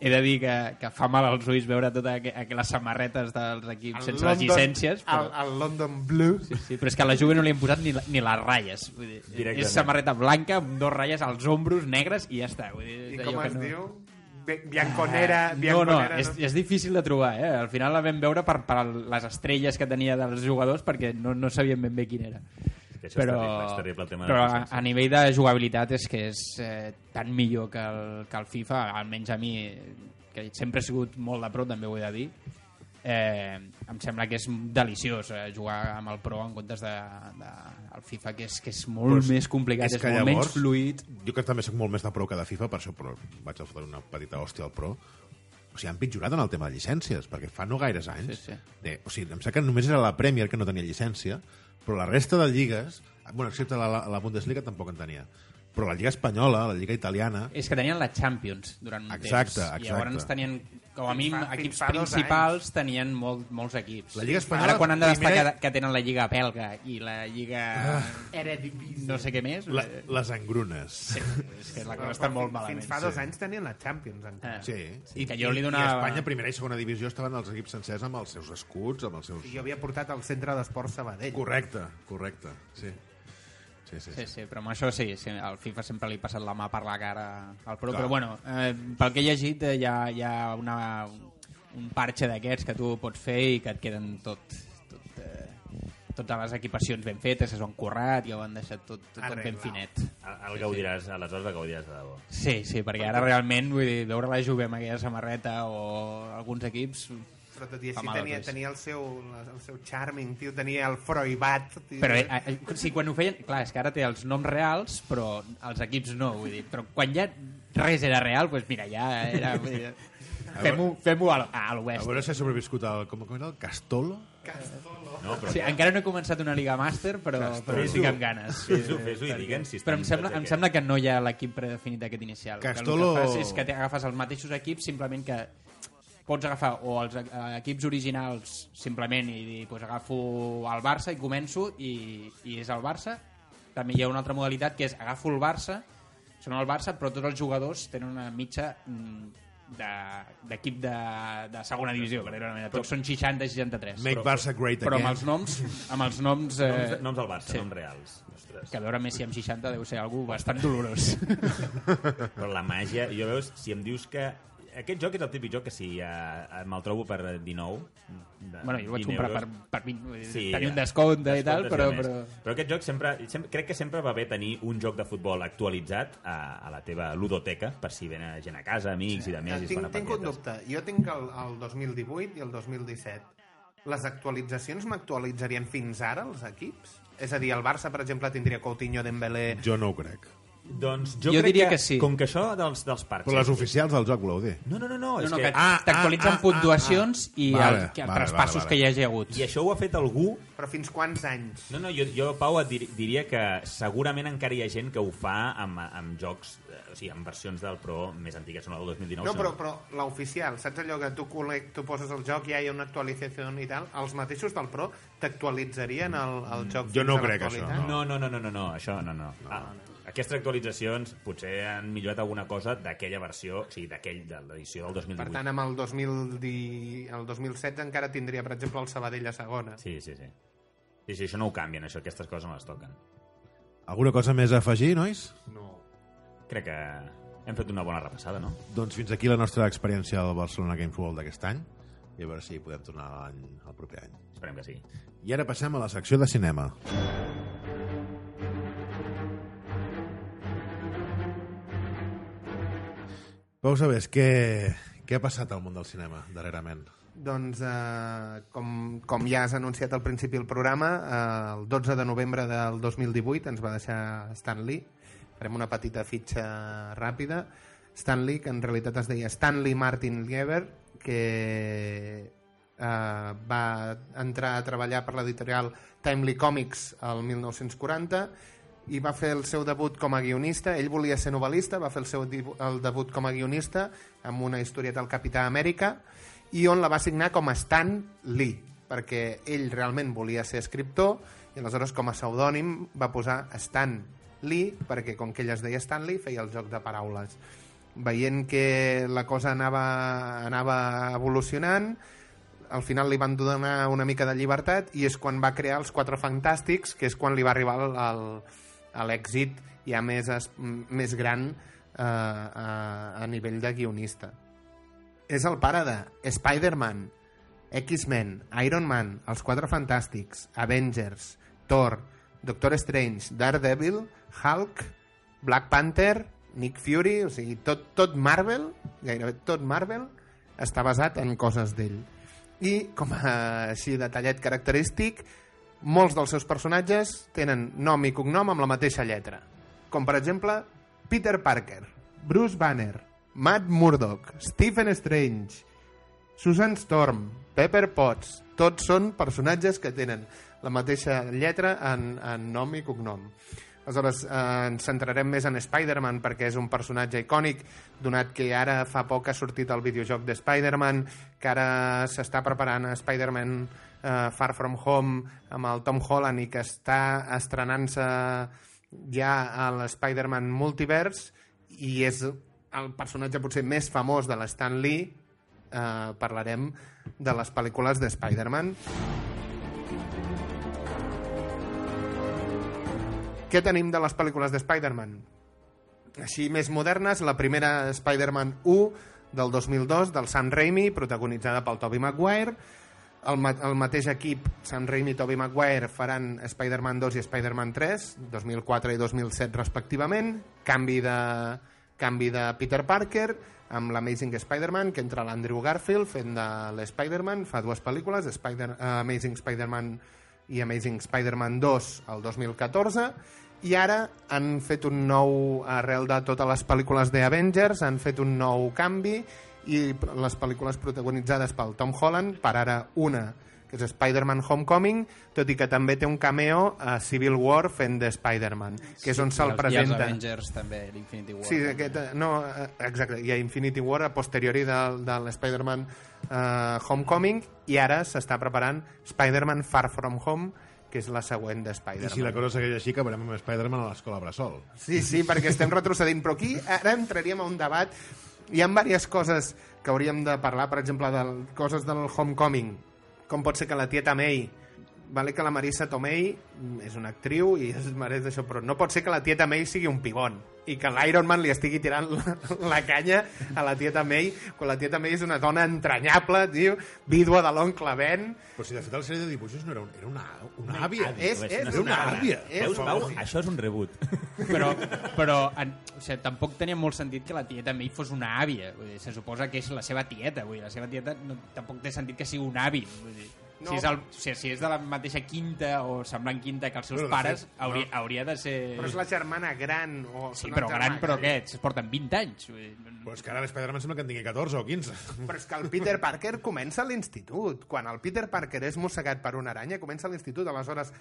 C: he de dir que, que fa mal als ulls veure totes aquelles samarretes dels equips sense les llicències,
B: El,
C: però,
B: el London Blue.
C: sí, sí, però és que a la Juve no li hem posat ni, la- ni les ratlles. Vull dir, és samarreta blanca amb dos ratlles als ombros negres i ja està. Vull dir,
B: I com es
C: no...
B: diu? Bi- Bianconera.
C: Ah, no, no,
B: Bianconera,
C: és, és difícil de trobar, eh? Al final la vam veure per, per les estrelles que tenia dels jugadors perquè no, no sabíem ben bé quin era.
D: Que això és terrible, és terrible el tema de
C: però a, a nivell de jugabilitat és que és eh, tan millor que el, que el FIFA, almenys a mi, que sempre he sigut molt de pro, també ho he de dir, eh, em sembla que és deliciós eh, jugar amb el Pro en comptes de, de el FIFA, que és, que és molt
A: Però és-
C: més complicat, és,
A: és
C: molt menys
A: llavors-
C: fluid.
A: Jo que també sóc molt més de pro que de FIFA, per això però vaig a fotre una petita hòstia al pro. O sigui, han pitjorat en el tema de llicències, perquè fa no gaires anys...
C: Sí, sí.
A: De, o sigui, em sembla que només era la Premier que no tenia llicència, però la resta de lligues, bueno, excepte la, la, la Bundesliga tampoc en tenia, però la Lliga Espanyola, la Lliga Italiana...
C: És que tenien la Champions durant un
A: Exacte,
C: temps. I
A: exacte.
C: llavors tenien, com a
B: Fins
C: mínim,
B: fa-
C: equips principals tenien molt, molts equips.
A: La Lliga Espanyola,
C: Ara quan han de destacar
A: primera-
C: que tenen la Lliga belga i la Lliga...
B: Eredivisie.
C: no sé què més...
A: La,
C: eh,
A: les engrunes.
C: sí, és que la cosa està molt malament.
B: Fins fa dos anys tenien la Champions. encara.
C: Ah.
A: Sí.
C: Sí, que jo li
A: I
C: donava-
A: a Espanya, primera i segona divisió, estaven els equips sencers amb els seus escuts, amb els seus...
B: I jo havia portat al centre d'esport Sabadell.
A: Correcte, correcte, sí. Sí, sí,
C: Sí,
A: sí.
C: sí, però amb això sí, sí, al FIFA sempre li ha passat la mà per la cara al Pro,
A: Clar.
C: però bueno, eh, pel que he llegit eh, hi ha, hi ha una, un parche d'aquests que tu pots fer i que et queden tot, tot eh, totes les equipacions ben fetes, s'ho han currat i ho han deixat tot, tot, tot ben finet.
D: El, el gaudiràs, aleshores el gaudiràs de debò.
C: Sí, sí, perquè ara realment vull dir, veure la Juve amb aquella samarreta o alguns equips
B: Però tot i així tenia,
C: ulls.
B: tenia el seu, el seu charming, tio, tenia el Froibat. Tio.
C: Però eh, eh, sí, quan ho feien... Clar, és que ara té els noms reals, però els equips no, vull dir. Però quan ja res era real, doncs mira, ja era... vull dir, Fem-ho fem a, a
A: A
C: l'oest.
A: veure si ha sobreviscut el... Com, com era el Castolo?
D: No, però
C: Sí, encara no he començat una Liga Màster, però, però
D: Fes-ho.
C: estic amb ganes.
D: Fes-ho, fes-ho i digue'ns si
C: Però em sembla, em sembla que no hi ha l'equip predefinit aquest inicial. Que
A: Castolo-
C: el que fas és que agafes els mateixos equips, simplement que pots agafar o els eh, equips originals simplement i dir, pues, agafo el Barça i començo i, i és el Barça. També hi ha una altra modalitat que és agafo el Barça, són el Barça, però tots els jugadors tenen una mitja mm, de- d'equip de, de segona divisió, per dir-ho d'una manera. Tots són 60-63.
A: Make Barça great
C: Però
A: again.
C: amb els noms, amb els noms, eh,
D: Noms, noms del Barça,
C: sí.
D: noms reals. Ostres.
C: que veure Messi amb 60 deu ser algú bastant dolorós.
D: Però la màgia... Jo veus, si em dius que aquest joc és el típic joc que si uh, me'l trobo per 19... De,
C: Bueno, jo el vaig
D: 20
C: comprar per,
D: euros,
C: per 20, vull dir,
D: Sí,
C: tenir un descompte i tal, però... però...
D: però aquest joc sempre, sempre crec que sempre va bé tenir un joc de futbol actualitzat a, a la teva ludoteca per si ven gent a casa, amics sí. i de més i
B: tinc,
D: fan
B: tinc un dubte. Jo tinc el, el 2018 i el 2017. Les actualitzacions m'actualitzarien fins ara, els equips? És a dir, el Barça, per exemple, tindria Coutinho, Dembélé...
A: Jo no ho crec.
D: Doncs jo,
C: Jo
D: crec
C: diria que sí.
D: Com que això dels, dels parcs...
A: Però les oficials del joc, voleu dir?
D: No, no, no, no,
C: No,
D: és
C: no,
D: que...
C: que
A: Ah,
C: t'actualitzen
A: ah, ah,
C: puntuacions i
A: Vale,
C: el, que,
A: vale,
C: traspassos
A: vale, vale.
C: que hi hagi hagut.
D: I això ho ha fet algú...
B: Però fins quants anys?
D: No, no, jo, jo Pau, et dir, diria que segurament encara hi ha gent que ho fa amb, amb jocs, eh, o sigui, amb versions del Pro més antigues, són el 2019.
B: No, però, però l'oficial, saps allò que tu, col·lec- tu poses el joc i hi ha una actualització i tal? Els mateixos del Pro t'actualitzarien el, el joc
A: Jo
B: fins
A: no
B: a
A: crec, això,
D: No, no, no, no, no, no, això no, no. Ah, aquestes actualitzacions potser han millorat alguna cosa d'aquella versió, o sigui, d'aquell, de l'edició del 2018.
B: Per tant, amb el, 2010, el 2016 encara tindria, per exemple, el Sabadell a segona.
D: Sí, sí, sí. Sí, sí, això no ho canvien, això, aquestes coses no les toquen.
A: Alguna cosa més a afegir, nois?
B: No.
D: Crec que hem fet una bona repassada, no?
A: Doncs fins aquí la nostra experiència al Barcelona Games World d'aquest any i a veure si podem tornar l'any el proper any.
D: Esperem que sí.
A: I ara passem a la secció de cinema. Pau Sabés, què, què ha passat al món del cinema darrerament?
B: Doncs, eh, com, com ja has anunciat al principi del programa, eh, el 12 de novembre del 2018 ens va deixar Stan Lee. Farem una petita fitxa ràpida. Stan Lee, que en realitat es deia Stanley Martin Lieber, que eh, va entrar a treballar per l'editorial Timely Comics el 1940 i va fer el seu debut com a guionista. Ell volia ser novel·lista, va fer el seu el debut com a guionista amb una historieta del Capità Amèrica i on la va signar com a Stan Lee, perquè ell realment volia ser escriptor i aleshores com a pseudònim va posar Stan Lee, perquè com que ell es deia Stanley feia el joc de paraules. Veient que la cosa anava, anava evolucionant, al final li van donar una mica de llibertat i és quan va crear els Quatre Fantàstics, que és quan li va arribar el- el- l'èxit ja més, es, més gran eh, a, a nivell de guionista. És el pare de Spider-Man, X-Men, Iron Man, Els Quatre Fantàstics, Avengers, Thor, Doctor Strange, Daredevil, Hulk, Black Panther, Nick Fury, o sigui, tot, tot Marvel, gairebé tot Marvel, està basat en coses d'ell. I, com a així detallet característic, molts dels seus personatges tenen nom i cognom amb la mateixa lletra. Com, per exemple, Peter Parker, Bruce Banner, Matt Murdock, Stephen Strange, Susan Storm, Pepper Potts, tots són personatges que tenen la mateixa lletra en, en nom i cognom. Aleshores, eh, ens centrarem més en Spider-Man perquè és un personatge icònic, donat que ara fa poc ha sortit el videojoc de Spider-Man, que ara s'està preparant Spider-Man eh, Far From Home amb el Tom Holland i que està estrenant-se ja a l'Spider-Man Multiverse i és el personatge potser més famós de l'Stan Lee eh, parlarem de les pel·lícules de Spider-Man. Què tenim de les pel·lícules de Spider-Man? Així més modernes, la primera Spider-Man 1 del 2002 del Sam Raimi, protagonitzada pel Tobey Maguire. El, ma el mateix equip, Sam Raimi i Tobey Maguire, faran Spider-Man 2 i Spider-Man 3, 2004 i 2007 respectivament. Canvi de, canvi de Peter Parker amb l'Amazing Spider-Man, que entra l'Andrew Garfield fent de l'Spider-Man, fa dues pel·lícules, Spider uh, Amazing Spider-Man i Amazing Spider-Man 2 el 2014 i ara han fet un nou arrel de totes les pel·lícules de Avengers han fet un nou canvi i les pel·lícules protagonitzades pel Tom Holland per ara una que és Spider-Man Homecoming tot i que també té un cameo a Civil War fent de Spider-Man que és on se'l
C: I els
B: presenta
C: Avengers també, l'Infinity War.
B: Sí, aquest, no, eh, exacte, hi ha Infinity War a posteriori de, de l'Spider-Man uh, Homecoming i ara s'està preparant Spider-Man Far From Home que és la següent de
A: I
B: Spider-Man.
A: si la cosa segueix així, acabarem amb Spider-Man a l'escola Bressol.
B: Sí, sí, perquè estem retrocedint, però aquí ara entraríem a un debat. Hi ha diverses coses que hauríem de parlar, per exemple, de coses del Homecoming, com pot ser que la tieta May vale que la Marissa Tomei mm, és una actriu i es mereix això, però no pot ser que la tieta May sigui un pibon i que l'Iron Man li estigui tirant la, la canya a la tieta May quan la tieta May és una dona entranyable, tio, vídua de l'oncle Ben.
A: Però si de fet la sèrie de dibuixos no era, un, era una, una àvia.
B: És,
D: Només
B: és
D: una
A: Era una
B: una
A: àvia.
B: És,
D: Veus, Pau? Això és un rebut.
C: però, però en, o sigui, tampoc tenia molt sentit que la tieta May fos una àvia. Vull dir, se suposa que és la seva tieta. Vull dir, la seva tieta no, tampoc té sentit que sigui un avi. Vull dir,
B: No.
C: si, és el, o sigui, si és de la mateixa quinta o semblant quinta que els seus
A: de
C: pares,
A: fet,
C: hauria,
A: no.
C: hauria de ser...
B: però és la germana gran. O
C: Sí, però gran,
B: germà
C: però què? Es porten 20 anys.
A: Però és que ara l'Spider-Man sembla que en tingui 14 o 15.
B: Però és que el Peter Parker comença a l'institut. Quan el Peter Parker és mossegat per una aranya, comença a l'institut. Aleshores,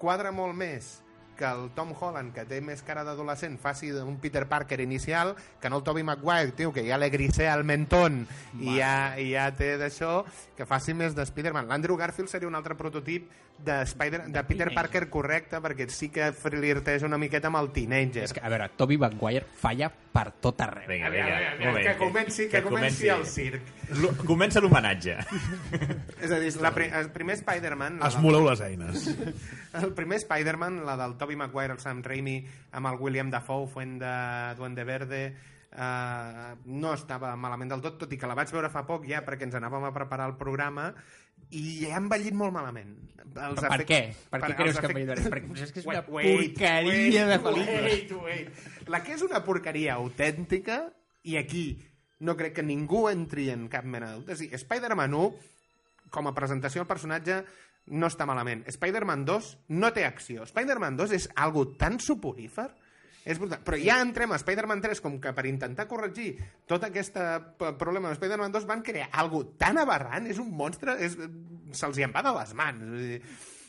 B: quadra molt més que el Tom Holland, que té més cara d'adolescent, faci un Peter Parker inicial, que no el Tobey Maguire, tio, que ja le grisé al mentón i ja, i ja té d'això, que faci més de Spider-Man. L'Andrew Garfield seria un altre prototip de, Spider de Peter
C: teenager.
B: Parker correcte, perquè sí que flirteja una miqueta amb el teenager.
C: és que, a veure, Tobey Maguire falla per tot arreu.
D: Vinga,
B: A veure,
D: vinga.
B: a veure,
D: molt bé,
B: que comenci, que comenci el circ.
D: L- Comença l'homenatge.
B: És a dir, la, pri el primer Spider-Man... la del-
A: Esmoleu les eines.
B: El primer Spider-Man, la del Tobey Maguire, el Sam Raimi, amb el William Dafoe fent de Duende Verde, eh, no estava malament del tot, tot i que la vaig veure fa poc ja perquè ens anàvem a preparar el programa i ha envellit molt malament. Els
C: Per, per què? Per què creus que
B: efect-
C: efect... Perquè és que és una
B: Wait, wait,
C: porqueria de
B: wait,
C: pel·lícula.
B: Wait, wait. La que és una porqueria autèntica, i aquí no crec que ningú entri en cap mena de dubte. És a dir, Spider-Man 1, com a presentació del personatge, no està malament. Spider-Man 2 no té acció. Spider-Man 2 és algo tan suporífer és brutal. Però ja entrem a Spider-Man 3 com que per intentar corregir tot aquest eh, problema de Spider-Man 2 van crear algo tan aberrant, és un monstre, és... se'ls hi en va de les mans.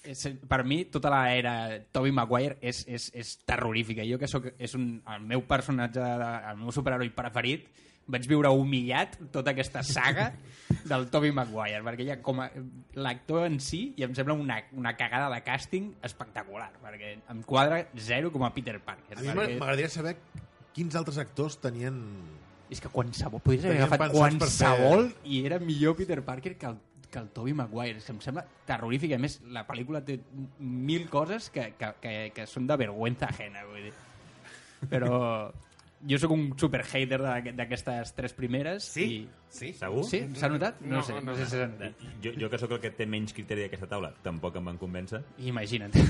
C: És, per mi, tota l'era Tobey Maguire és, és, és terrorífica. Jo que soc, és un, el meu personatge, el meu superheroi preferit, vaig viure humillat tota aquesta saga del Tobey Maguire, perquè ja com a l'actor en si, i em sembla una, una cagada de càsting espectacular, perquè em quadra zero com a Peter Parker.
A: A mi
C: perquè
A: m'agradaria saber quins altres actors tenien...
C: és que qualsevol, podries haver agafat
A: per fer-
C: qualsevol i era millor Peter Parker que el, que el Tobey Maguire. Que em sembla terrorífic. A més, la pel·lícula té mil coses que, que, que, que són de vergüenza ajena, vull dir. Però jo sóc un super hater d'aqu- d'aquestes tres primeres.
B: sí, sí.
D: Segur?
C: I... Sí? S'ha notat? No,
B: No,
C: sé, no,
B: no,
C: sé si s'ha notat.
D: Jo, jo que sóc el que té menys criteri d'aquesta taula, tampoc em van convèncer.
C: Imagina't.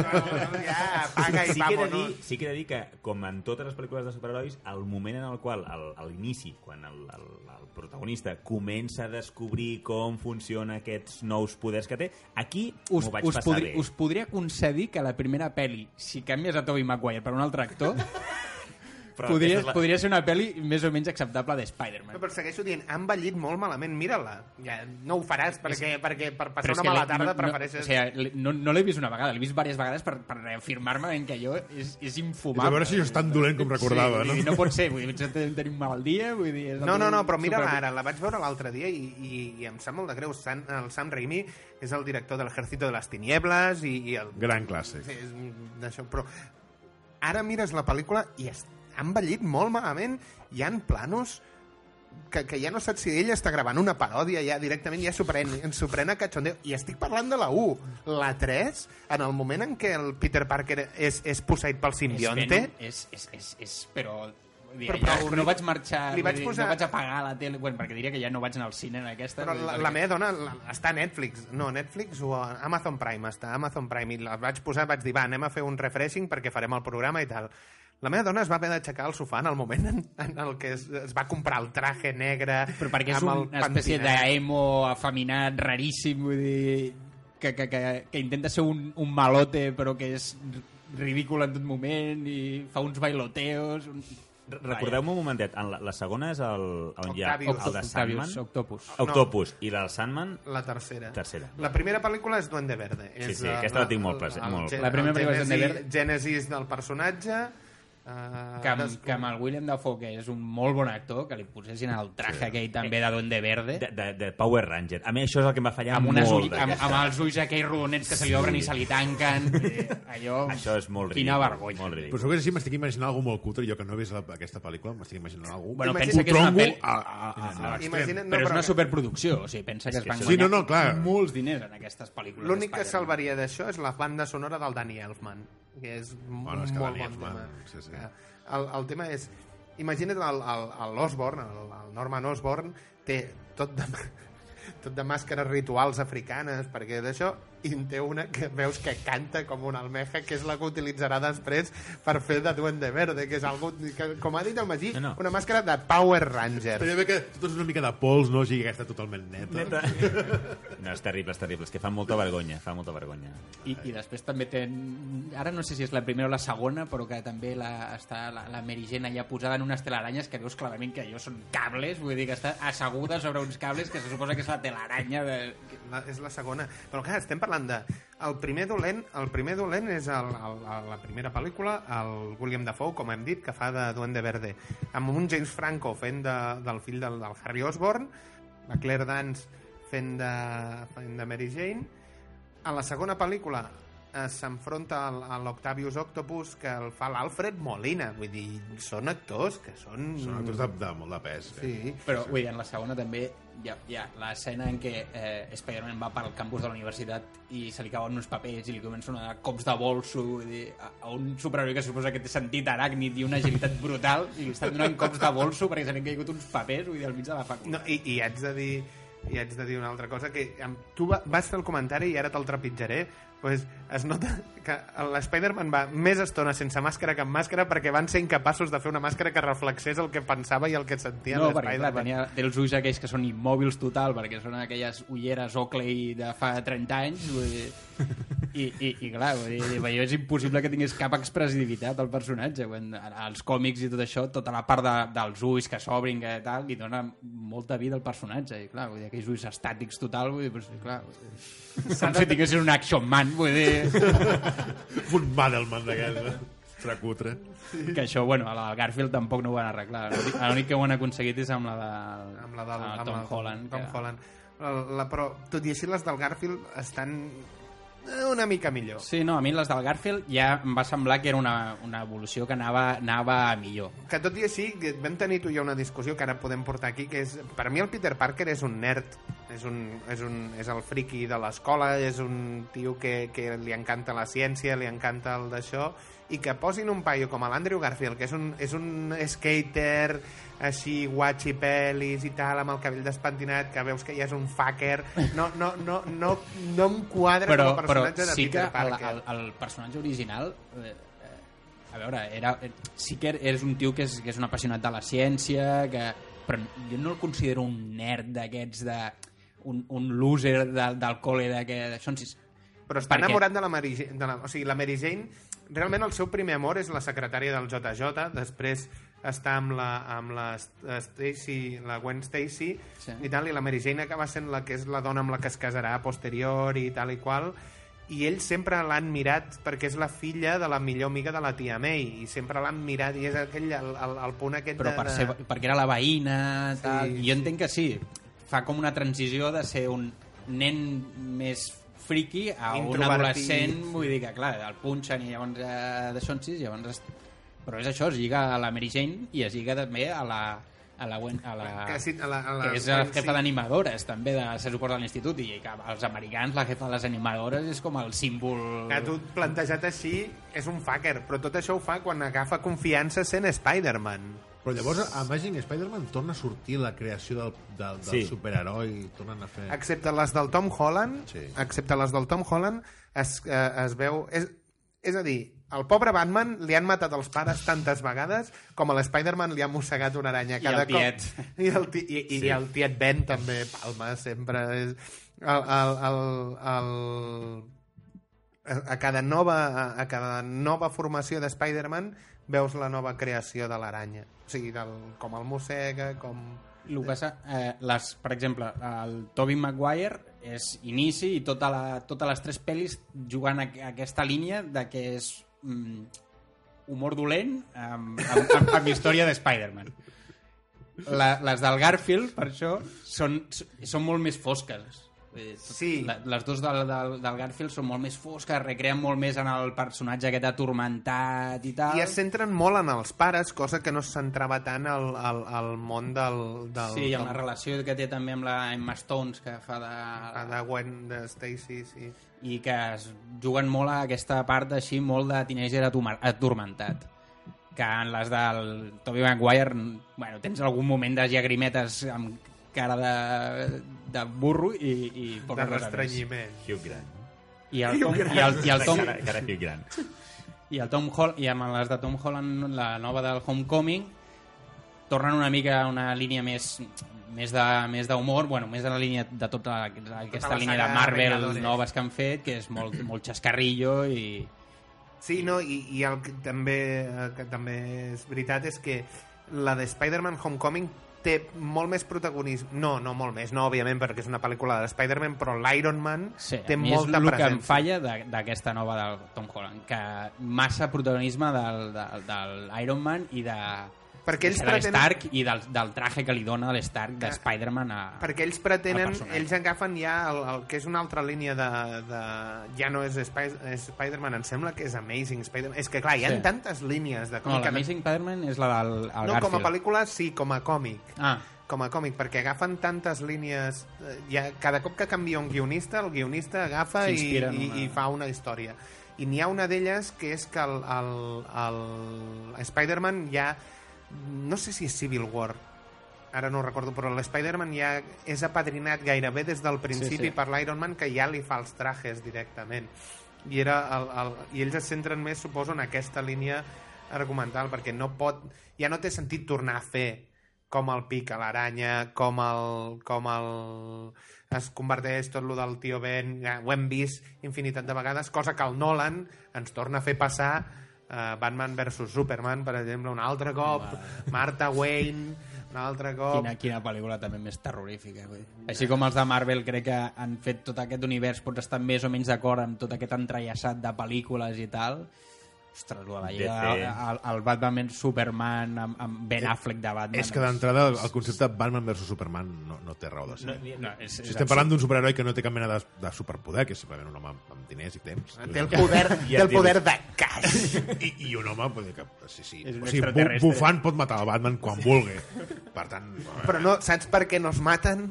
B: Ja, paga i
D: sí, que dir, sí que he de dir que, com en totes les pel·lícules de superherois, el moment en el qual, al, a l'inici, quan el, el, el protagonista comença a descobrir com funcionen aquests nous poders que té, aquí
C: us,
D: m'ho vaig
C: us,
D: passar
C: podri,
D: bé.
C: us podria concedir que la primera pel·li, si canvies a Tobey Maguire per un altre actor,
D: Però
C: podria,
D: és la-
C: podria ser una pel·li més o menys acceptable de Spider-Man.
B: No, però segueixo dient, ha envellit molt malament, mira-la. Ja, no ho faràs, perquè, perquè per passar
C: és
B: una mala tarda
C: no,
B: prefereixes...
C: No, o sigui, no, no l'he vist una vegada, l'he vist diverses vegades per, per reafirmar-me en que allò és, és
A: I
C: infumable.
A: a veure si jo és tan dolent com recordava,
C: sí, vull dir,
A: no?
C: no pot ser, vull dir, tenir un mal dia, vull dir... És
B: No, no, no, però
C: super-
B: mira ara, la vaig veure l'altre dia i, i, i em sap molt de greu. Sam, el Sam Raimi és el director de l'Ejército de les Tinieblas i, i el...
A: Gran clàssic.
B: Sí, és d'això, però ara mires la pel·lícula i es, ha envellit molt malament. Hi han planos que, que ja no saps si ell està gravant una paròdia, ja directament ja s'ho pren, s'ho pren a cachondeo. I estic parlant de la 1. La 3, en el moment en què el Peter Parker és, és posseït pel simbionte,
C: és, és, és, és, però... Dir,
B: Però-
C: però, ja, no vaig marxar,
B: li vaig posar-
C: no vaig apagar la tele, bueno, perquè diria que ja no vaig anar al cine en aquesta.
B: Però la,
C: perquè-
B: la meva dona la, està a Netflix, no, Netflix o a Amazon Prime, està a Amazon Prime, i la vaig posar, vaig dir, va, anem a fer un refreshing perquè farem el programa i tal. La meva dona es va haver d'aixecar al sofà en el moment en, en el que es, es va comprar el traje negre
C: Però perquè és
B: amb el
C: una espècie d'emo afeminat, raríssim, vull dir, que, que, que, que intenta ser un, un malote però que és ridícul en tot moment i fa uns bailoteos... Un...
D: Recordeu-me un momentet, en la, la segona és el, on hi ha
B: Octavius.
D: el de Sandman,
C: Octopus.
D: Octopus, i la de Sandman,
B: La tercera.
D: tercera.
B: La primera pel·lícula és Duende Verde.
D: Sí,
B: és
D: sí, aquesta la tinc molt present, molt.
C: La primera
B: el
C: pel·lícula és Duende Verde.
B: Gènesis del personatge, Uh,
C: Que amb, que amb el William Dafoe, que és un molt bon actor, que li posessin el traje aquell també de Duende Verde,
D: De, de, de Power Ranger. A mi això és el que em va fallar
C: amb, unes
D: molt.
C: ull, amb, amb els ulls aquells rodonets que se li obren i se li tanquen. Eh, allò...
D: Això és molt
C: Quina
D: ridícul.
C: vergonya.
D: Molt
A: Però
D: ridícul.
A: segur que així m'estic imaginant algú molt cutre, jo que no he vist la, aquesta pel·lícula, m'estic imaginant algú...
C: Bueno,
B: Imagina-
C: pensa que és una
A: a, a, a, a l'extrem.
B: Imagina't, no,
C: però és una superproducció, o sigui, pensa que es van
A: Sí,
C: guanyar
A: no, no, clar.
C: molts diners en aquestes pel·lícules.
B: L'únic que salvaria d'això és la banda sonora del Danny Elfman, que és
A: Bueno, és que
B: molt bon tema.
A: sí, sí.
B: Que El, el tema és... Imagina't el- el- l'Osborn, el, el Norman Osborn, té tot de, tot de màscares rituals africanes, perquè d'això, i en té una que veus que canta com una almeja, que és la que utilitzarà després per fer de Duende Verde, que és algú, que, com ha dit el Magí,
D: No, no.
B: una màscara de Power Ranger.
A: Estaria bé que tot és una mica de pols, no? O sigui, aquesta totalment neta.
D: Neta. No, és terrible, és terrible. És que fa molta vergonya, fa molta vergonya.
C: I, I després també té... Ara no sé si és la primera o la segona, però que també la, està la, la Mary Jane allà posada en unes telaranyes que veus clarament que allò són cables, vull dir que està asseguda sobre uns cables que se suposa que és la telaranya de...
B: La, és la segona. Però clar, estem parlant de... El primer dolent, el primer dolent és el, el, el, la primera pel·lícula, el William Dafoe, com hem dit, que fa de Duende Verde. Amb un James Franco fent de, del fill del, del Harry Osborn, la Claire Dance fent de, fent de Mary Jane. A la segona pel·lícula eh, s'enfronta al- a l'Octavius Octopus que el fa l'Alfred Molina. Vull dir, són actors que són...
A: Són actors de, de molt de pes. Eh?
B: Sí.
C: Però, vull dir, en la segona també hi ha, hi ha l'escena en què eh, Spider-Man va pel campus de la universitat i se li cauen uns papers i li comencen a dar cops de bolso dir, a, a un superheroi que suposa que té sentit aràcnid i una agilitat brutal i li estan donant cops de bolso perquè se li han caigut uns papers vull dir, al mig de la facultat.
B: No, i, i haig de dir i haig de dir una altra cosa que amb, tu va, vas fer el comentari i ara te'l trepitjaré pues es nota que l'Spider-Man va més estona sense màscara que amb màscara perquè van ser incapaços de fer una màscara que reflexés el que pensava i el que sentia
C: No, perquè clar,
B: l'Spider-Man.
C: tenia, té els ulls aquells que són immòbils total, perquè són aquelles ulleres Oakley de fa 30 anys, vull dir, i, i, i clar, vull dir, allò és impossible que tingués cap expressivitat al personatge. Quan, als còmics i tot això, tota la part de, dels ulls que s'obrin, que tal, li dona molta vida al personatge, i clar, vull dir, aquells ulls estàtics total, vull dir, pues, clar, vull dir, com si tinguessin un action man, vull dir,
A: Un Madelman d'aquest. Fracutre.
B: Mm.
C: que això, bueno, a la del Garfield tampoc no ho van arreglar. L'únic- que ho han aconseguit és amb la de,
B: amb la del
C: amb
B: amb
C: Tom
B: la-
C: Holland.
B: Tom
C: que-
B: Holland. La, la, però tot i així les del Garfield estan una mica millor.
C: Sí, no, a mi les del Garfield ja em va semblar que era una, una evolució que anava, anava a millor.
B: que tot i així vam tenir tu i jo una discussió que ara podem portar aquí que és, per mi el Peter Parker és un nerd és, un, és, un, és el friki de l'escola és un tio que, que li encanta la ciència, li encanta el d'això i que posin un paio com l'Andrew Garfield que és un, és un skater així guatxi pelis i tal amb el cabell despentinat que veus que ja és un fucker. No, no, no, no, no em quadra
C: Però,
B: com a
C: però
B: personatge de
C: sí que
B: Peter
C: el,
B: Parker.
C: el, el personatge original... Eh, eh, a veure, era, sí que és un tio que és, que és un apassionat de la ciència, que, però jo no el considero un nerd d'aquests de un, un loser de, del col·le de que això sí,
B: però està
C: Perquè-
B: enamorat de la Mary Jane, de la, o sigui, la Mary Jane realment el seu primer amor és la secretària del JJ després està amb la, amb la Stacy, la Gwen Stacy
C: Sí.
B: i tal, i la Mary Jane acaba sent la que és la dona amb la que es casarà posterior i tal i qual i ells sempre l'han mirat perquè és la filla de la millor amiga de la tia May i sempre l'han mirat i és aquell el, el, el punt aquest
C: però
B: de,
C: per
B: de...
C: ser, perquè era la veïna tal,
B: Sí.
C: jo entenc que sí fa com una transició de ser un nen més friki a un adolescent vull dir que clar, el punxen i llavors eh, d'això en sis, llavors es... però és això, es lliga a la Mary Jane i es lliga també a la a la, a la,
B: que, sí, a la, a la,
C: que és la
B: sí.
C: jefa d'animadores també de, se suposa a l'institut i que els americans la jefa de les animadores és com el símbol
B: que tu plantejat així és un fucker, però tot això ho fa quan agafa confiança sent Spider-Man.
A: Però llavors a Amazing Spider-Man torna a sortir la creació del, del, del
D: Sí.
A: superheroi, tornen a fer...
B: Excepte les del Tom Holland,
A: Sí.
B: excepte les del Tom Holland, es, eh, es veu... És, és a dir, al pobre Batman li han matat els pares tantes vegades com a l'Spider-Man li ha mossegat una aranya
C: I
B: cada
C: el tiet.
B: cop. I el, ti, i, i,
A: Sí.
B: el tiet Ben també, Palma, sempre és... El, el, el, el, a, a cada nova, a, a cada nova formació de Spider-Man veus la nova creació de l'aranya. O sigui, del, com el mossega, com...
C: El que passa, eh, les, per exemple, el Tobey Maguire és inici i tota la, totes les tres pel·lis jugant a, a aquesta línia de que és mm, humor dolent amb, amb, amb, amb història de Spider-Man. La, les del Garfield, per això, són, són molt més fosques.
B: Sí.
C: Les dues del, del, del Garfield són molt més fosques, recreen molt més en el personatge aquest atormentat i tal.
B: I es centren molt en els pares, cosa que no es centrava tant al, al, al món del... del
C: Sí, i amb la relació que té també amb la Emma Stones, que fa de...
B: de Gwen, de Stacy, sí.
C: i que es juguen molt a aquesta part així molt de teenager atormentat que en les del Tobey Maguire bueno, tens algun moment de llagrimetes amb cara de, de burro i, i
B: De
C: poca cosa més.
B: restrenyiment.
D: Hugh Grant.
C: I el Tom, i el, i el Tom,
D: Cara, cara Hugh Grant.
C: i el Tom Hall, i amb les de Tom Holland, la nova del Homecoming, tornen una mica a una línia més més de més d'humor, bueno, més de la línia de tota aquesta
B: la
C: línia de Marvel
B: Vengadores.
C: noves que han fet, que és molt, molt xascarrillo i...
B: Sí, no, i, i el que també, eh, que també és veritat és que la de Spider-Man Homecoming té molt més protagonisme. No, no molt més, no, òbviament, perquè és una pel·lícula de Spider-Man, però l'Iron Man
C: Sí,
B: té
C: a mi és
B: molta
C: el que em
B: presència.
C: falla d'aquesta nova del Tom Holland, que massa protagonisme del, del, del Iron Man i de,
B: Perquè ells
C: de
B: pretenen-
C: l'Stark i del, del traje que li dona l'Stark de Spider-Man a...
B: Perquè ells pretenen, ells agafen ja el, el que és una altra línia de... de ja no és, Spy, és Spider-Man, em sembla que és Amazing Spider-Man. És que clar, hi ha
C: Sí.
B: tantes línies de
C: No,
B: còmic. que-
C: l'Amazing Spider-Man és la del el
B: no, com a pel·lícula sí, com a còmic.
C: Ah,
B: com a còmic, perquè agafen tantes línies... eh, Ja, cada cop que canvia un guionista, el guionista agafa i,
C: en
B: i,
C: una-
B: i fa una història. I n'hi ha una d'elles que és que el, el, el Spider-Man ja... No sé si és Civil War, ara no ho recordo, però l'Spider-Man ja és apadrinat gairebé des del principi
C: Sí, sí.
B: per l'Iron Man que ja li fa els trajes directament. I, era el, el, I ells es centren més, suposo, en aquesta línia argumental, perquè no pot... Ja no té sentit tornar a fer com el pic a l'aranya, com el... Com el es converteix tot lo del tio Ben, ja, ho hem vist infinitat de vegades, cosa que el Nolan ens torna a fer passar uh, Batman versus Superman, per exemple, un altre cop, Martha Wayne, un altre cop...
C: quina, quina pel·lícula també més terrorífica. Vull. Així com els de Marvel crec que han fet tot aquest univers, pots estar més o menys d'acord amb tot aquest entrellaçat de pel·lícules i tal, Ostres, la Lliga, el, el Batman Superman amb, amb Ben Affleck de Batman.
A: És que d'entrada el, el concepte Batman versus Superman no, no té raó de ser.
C: No, no, és,
A: si estem parlant d'un superheroi que no té cap mena de, de superpoder, que és simplement un home amb, amb diners i temps.
B: Té el poder,
D: I
B: té el poder de caix.
A: I, i un home vull dir que, sí, sí, o sigui, bu, bufant pot matar el Batman quan vulgui. Per tant,
B: Però no, saps per què no es maten?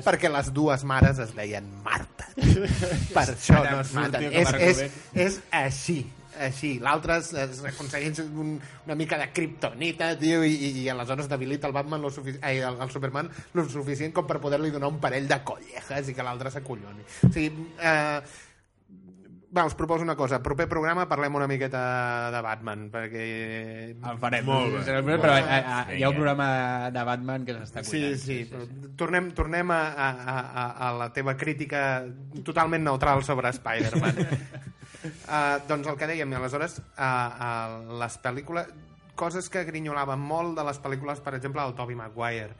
B: Perquè les dues mares es deien Marta. Per això no es maten. És, és, és així així. L'altre es, es aconsegueix un, una mica de kriptonita, tio, i, i, i aleshores debilita el Batman lo. Ai, el, el Superman lo suficient com per poder-li donar un parell de collejas i que l'altre s'acolloni. O sigui, eh, va, us proposo una cosa. Proper programa parlem una miqueta de Batman, perquè...
C: El farem.
A: Molt bé.
C: Però, però a, a, hi ha un programa de Batman que s'està
B: Sí,
C: cuidant.
B: sí, però tornem, tornem a, a, a, a la teva crítica totalment neutral sobre Spider-Man. uh, doncs el que dèiem, aleshores, uh, uh, les pel·lícules... Coses que grinyolaven molt de les pel·lícules, per exemple, del Tobey Maguire.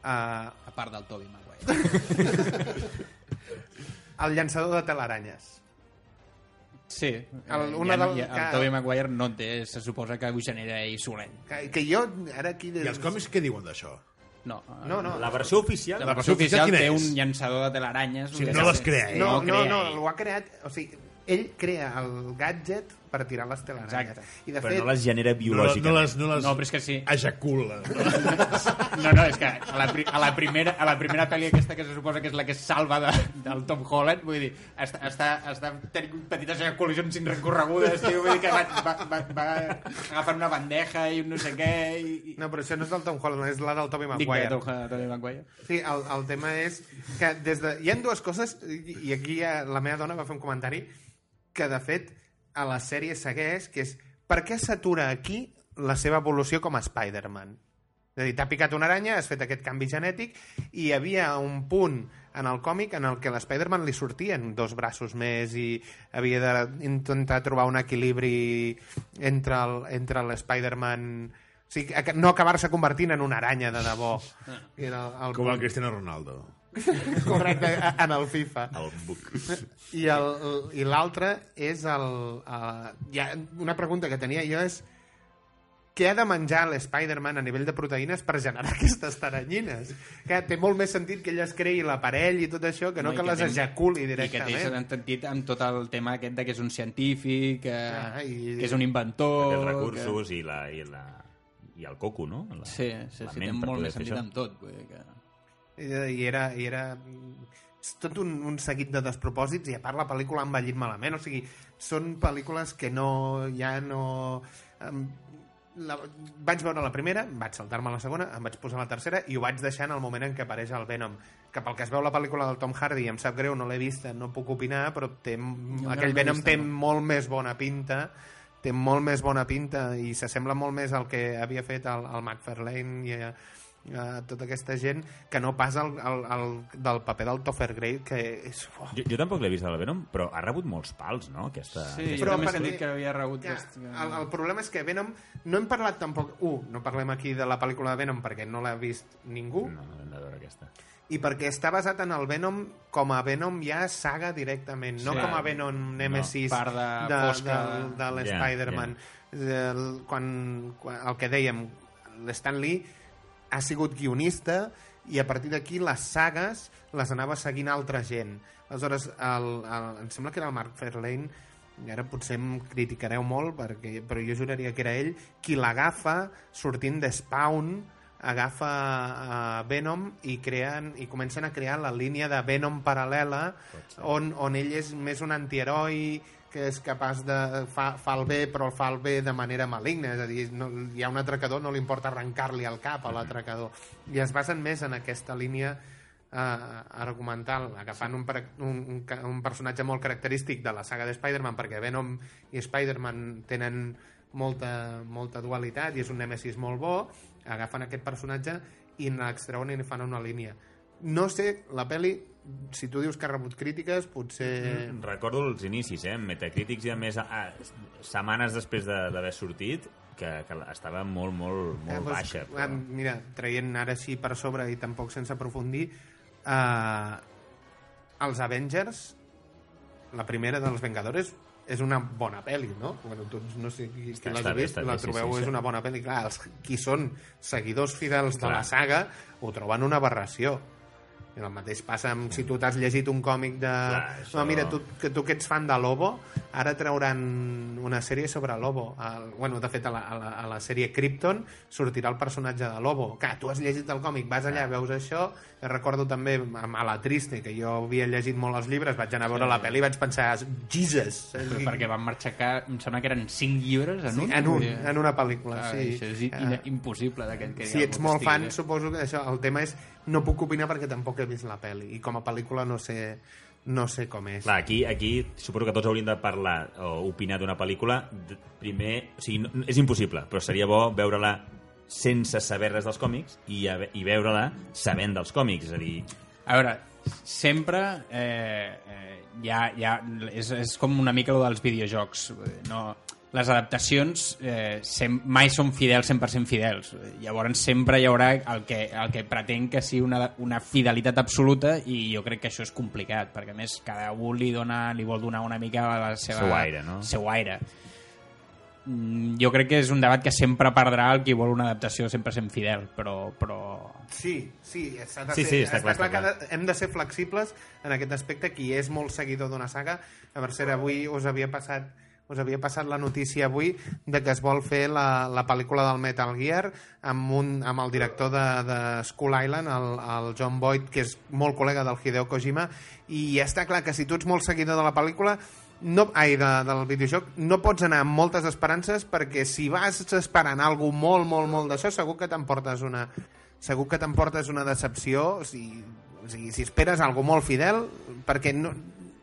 B: Uh,
C: A part del Tobey Maguire.
B: el llançador de telaranyes.
C: Sí.
B: El-
C: Eh,
B: una
C: ja,
B: del-
C: ja,
B: que-
C: el Tobey Maguire no té, se suposa que ho genera ell solet.
B: Que, que jo, ara aquí...
A: I els còmics què diuen d'això?
C: No,
B: No, no.
D: La versió oficial...
C: La versió oficial
A: quina
C: té
A: és?
C: un llançador de telaranyes.
A: O sigui, no les crea ell.
B: No, no,
C: crea
B: no,
C: ell.
B: ho ha creat... O sigui, ell crea el gadget per tirar les.
C: Exacte.
B: I de
D: Però
B: fet,
D: no les genera
A: No,
D: biològicament.
A: no, les, no les
C: No, però és que sí.
A: ejacula.
C: No, no, és que a la, a la, primera, a la primera pel·li aquesta que se suposa que és la que es salva de, del Tom Holland, vull dir, està, està, està tenint petites col·lisions sin recorregudes, tio, vull dir que va, va, va, va agafant una bandeja i un no sé què, i...
B: No, però això no és del Tom Holland, és la del Tobey
C: Dic
B: Maguire.
C: de Tom- Tobey Maguire.
B: Sí, el, el tema és que des de... hi ha dues coses, i i aquí ja la meva dona va fer un comentari, que de fet a la sèrie segueix, que és per què s'atura aquí la seva evolució com a Spider-Man? És a dir, t'ha picat una aranya, has fet aquest canvi genètic, i hi havia un punt en el còmic en el que l'Spider-Man li sortien dos braços més i havia d'intentar trobar un equilibri entre el- entre l'Spider-Man... O sigui, no acabar-se convertint en una aranya de debò. Era el, el
A: Com el. Cristiano Ronaldo.
B: Correcte, en el FIFA.
D: El buc.
B: I el- i l'altre és el... Uh, ja, una pregunta que tenia jo és què ha de menjar l'Spider-Man a nivell de proteïnes per generar aquestes taranyines? Que té molt més sentit que ell es creï l'aparell i tot això que no,
C: i
B: que, les
C: té-
B: ejaculi
C: I que té
B: directament.
C: sentit amb tot el tema aquest de que és un científic, que,
B: Ah, i-
C: que és un inventor...
D: Els recursos i, la, i, la, i el coco, no? La,
C: Que... Sí, sí,
D: la
C: sí, té
D: ment
C: molt més sentit
D: això.
C: amb tot. Vull dir que...
B: I, i era... I era és tot un, un seguit de despropòsits i a part la pel·lícula ha envellit malament o sigui, són pel·lícules que no ja no em, la, vaig veure la primera, vaig saltar-me la segona, em vaig posar la tercera i ho vaig deixar en el moment en què apareix el Venom. Que pel que es veu la pel·lícula del Tom Hardy, em sap greu, no l'he vista, no puc opinar, però té,
C: no
B: aquell
C: l'he
B: Venom
C: vista,
B: té
C: no.
B: molt més bona pinta té molt més bona pinta i s'assembla molt més al que havia fet el, el McFarlane i a, a tota aquesta gent que no pas el, el, el del paper del Topher Grace que és... Oh,
D: Jo, jo tampoc l'he vist a la Venom, però ha rebut molts pals, no? Aquesta,
C: Sí,
D: aquesta
B: Però perquè-
C: sentit que havia rebut...
B: que,
C: bast-
B: el, el problema és que Venom no hem parlat tampoc uh, no parlem aquí de la pel·lícula de Venom perquè no l'ha vist ningú
D: No, no hem de veure aquesta.
B: i perquè està basat en el Venom com a Venom ja saga directament, no
C: Sí.
B: com a Venom Nemesis
C: part de
B: de, de, de l'Spider-Man. El, quan, quan, el que dèiem, l'Stan Lee ha sigut guionista i a partir d'aquí les sagues les anava seguint altra gent. Aleshores, el, el, em sembla que era el Mark Fairlane ara potser em criticareu molt perquè, però jo juraria que era ell qui l'agafa sortint de Spawn agafa uh, Venom i creen i comencen a crear la línia de Venom paral·lela on, on ell és més un antiheroi que és capaç de... Fa, fa el bé, però el fa el bé de manera maligna. És a dir, no, hi ha un atracador, no li importa arrencar-li el cap a l'atracador. I es basen més en aquesta línia eh, argumental, agafant un, un, un, un personatge molt característic de la saga de Spider-Man, perquè Venom i Spider-Man tenen molta, molta dualitat i és un nèmesis molt bo, agafen aquest personatge i n'extreuen i fan una línia. No sé, la peli, si tu dius que ha rebut crítiques, potser...
D: Mm, Recordo els inicis, eh? Metacritics i a més a, a, setmanes després de- d'haver sortit que, que estava molt, molt, molt
B: Eh, doncs,
D: baixa.
B: eh,
D: Però...
B: Mira, traient ara així per sobre i tampoc sense aprofundir, eh, els Avengers, la primera dels Vengadores, és una bona pel·li, no? Bueno, tots no sé qui, qui l'has vist, la
D: sí,
B: trobeu,
D: sí, sí.
B: és una bona pel·li. Clar, els qui són seguidors fidels de
D: Clar.
B: la saga ho troben una aberració. I el mateix passa amb si tu t'has llegit un còmic de...
D: Clar, això-
B: No, mira, tu, que tu que ets fan de Lobo, ara trauran una sèrie sobre Lobo. El, bueno, de fet, a la, a, la, a la sèrie Krypton sortirà el personatge de Lobo. Clar, tu has llegit el còmic, vas allà, veus això... Jo recordo també amb A la Triste, que jo havia llegit molt els llibres, vaig anar a veure la pel·li i vaig pensar, Jesus!
C: Però perquè van marxar, em sembla que eren 5 llibres en
B: Sí,
C: un.
B: en, un, en una pel·lícula,
C: ah,
B: sí.
C: Això és in,
B: Eh,
C: impossible d'aquest que
B: si ets molt fan, suposo que això, el tema és no puc opinar perquè tampoc he vist la pel·li i com a pel·lícula no sé, no sé com és.
D: Clar, aquí, aquí suposo que tots hauríem de parlar o opinar d'una pel·lícula. Primer, o sigui, no, és impossible, però seria bo veure-la sense saber res dels còmics i, a, i veure-la sabent dels còmics. És a dir,
C: A veure, sempre eh, eh, ja, ja és, és com una mica el dels videojocs. Dir, No, les adaptacions eh, sem mai són fidels 100% fidels. Llavors sempre hi haurà el que, el que pretén que sigui una, una fidelitat absoluta i jo crec que això és complicat, perquè a més cada un li, dona, li vol donar una mica la seva,
D: Seu aire, no?
C: seu aire. Mm, Jo crec que és un debat que sempre perdrà el qui vol una adaptació 100% fidel, però, però
B: Sí, sí, s'ha de
D: Sí,
B: ser,
D: sí, està clar, està
B: que ha de- hem de ser flexibles en aquest aspecte. Qui és molt seguidor d'una saga, a Mercè, avui us havia passat us havia passat la notícia avui de que es vol fer la, la pel·lícula del Metal Gear amb, un, amb el director de, de Skull Island, el, el John Boyd, que és molt col·lega del Hideo Kojima, i està clar que si tu ets molt seguidor de la pel·lícula, no, ai, de, del videojoc, no pots anar amb moltes esperances perquè si vas esperant alguna molt, molt, molt d'això, segur que t'emportes una segur que t'emportes una decepció o sigui, o sigui, si esperes algo molt fidel perquè no,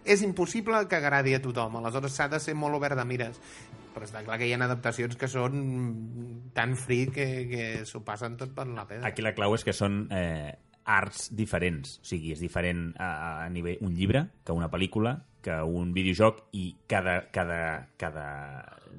B: és impossible que agradi a tothom. Aleshores s'ha de ser molt obert de mires. Però està clar que hi ha adaptacions que són tan free que, que s'ho passen tot per la pedra.
D: Aquí la clau és que són eh, arts diferents. O sigui, és diferent a, a nivell un llibre que una pel·lícula que un videojoc i cada, cada, cada,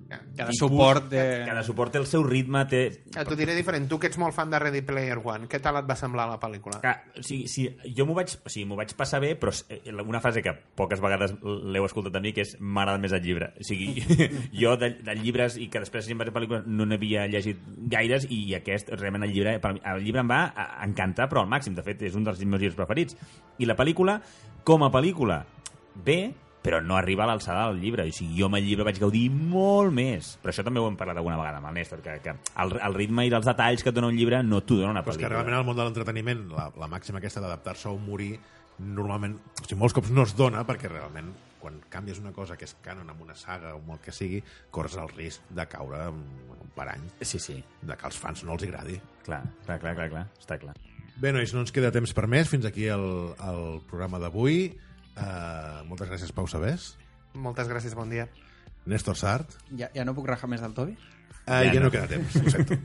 C: Cada
D: tipus,
C: suport de-
D: cada suport té el seu ritme, té...
B: Eh, T'ho diré diferent. Tu que ets molt fan de Ready Player One, què tal et va semblar la pel·lícula?
D: Que, o sigui, sí, jo m'ho vaig, o sigui, vaig passar bé, però eh, una frase que poques vegades l'heu escoltat a mi, que és m'agrada més el llibre. O sigui, jo de, de llibres i que després sempre de pel·lícules no n'havia llegit gaires i aquest, realment, el llibre, per mi, el llibre em va a- encantar, però al màxim. De fet, és un dels meus llibres preferits. I la pel·lícula, com a pel·lícula, bé, però no arriba a l'alçada del llibre. O sigui, jo amb el llibre vaig gaudir molt més. Però això també ho hem parlat alguna vegada amb el Néstor, que, que el, el ritme i els detalls que et dona un llibre no t'ho dona una
A: Però és que
D: pel·lícula.
A: realment al món de l'entreteniment la, la màxima aquesta d'adaptar-se a un morir normalment, o sigui, molts cops no es dona perquè realment quan canvies una cosa que és canon amb una saga o amb el que sigui, corres el risc de caure un parany
D: Sí, sí.
A: de que als fans no els agradi.
D: Clar, clar, clar, clar, clar. està clar.
A: Bé, nois, no ens queda temps per més. Fins aquí el, el programa d'avui. Uh, moltes gràcies, Pau Sabés.
B: Moltes gràcies, bon dia.
A: Néstor Sart.
C: Ja, ja no puc rajar més del Tobi?
A: Uh, ja,
D: Ja
A: ja no.
D: no.
A: queda temps, ho sento.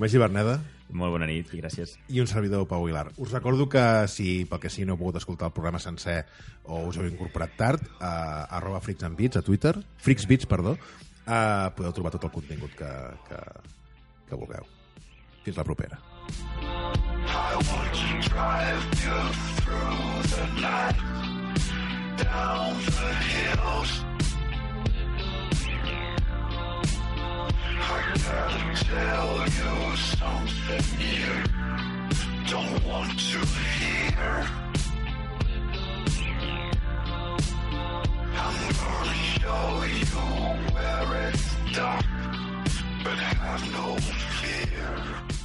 A: Magí Berneda
D: Molt bona nit i gràcies.
A: i un servidor, Pau Aguilar. Us recordo que si pel que sí no heu pogut escoltar el programa sencer o us heu incorporat tard, uh, arroba Freaks and Beats a Twitter, Freaksbeats, perdó, uh, podeu trobar tot el contingut que, que, que vulgueu. Fins la propera. I
E: want to drive you through the night, down the hills. I gotta tell you something you don't want to hear. I'm gonna show you where it's dark, but have no fear.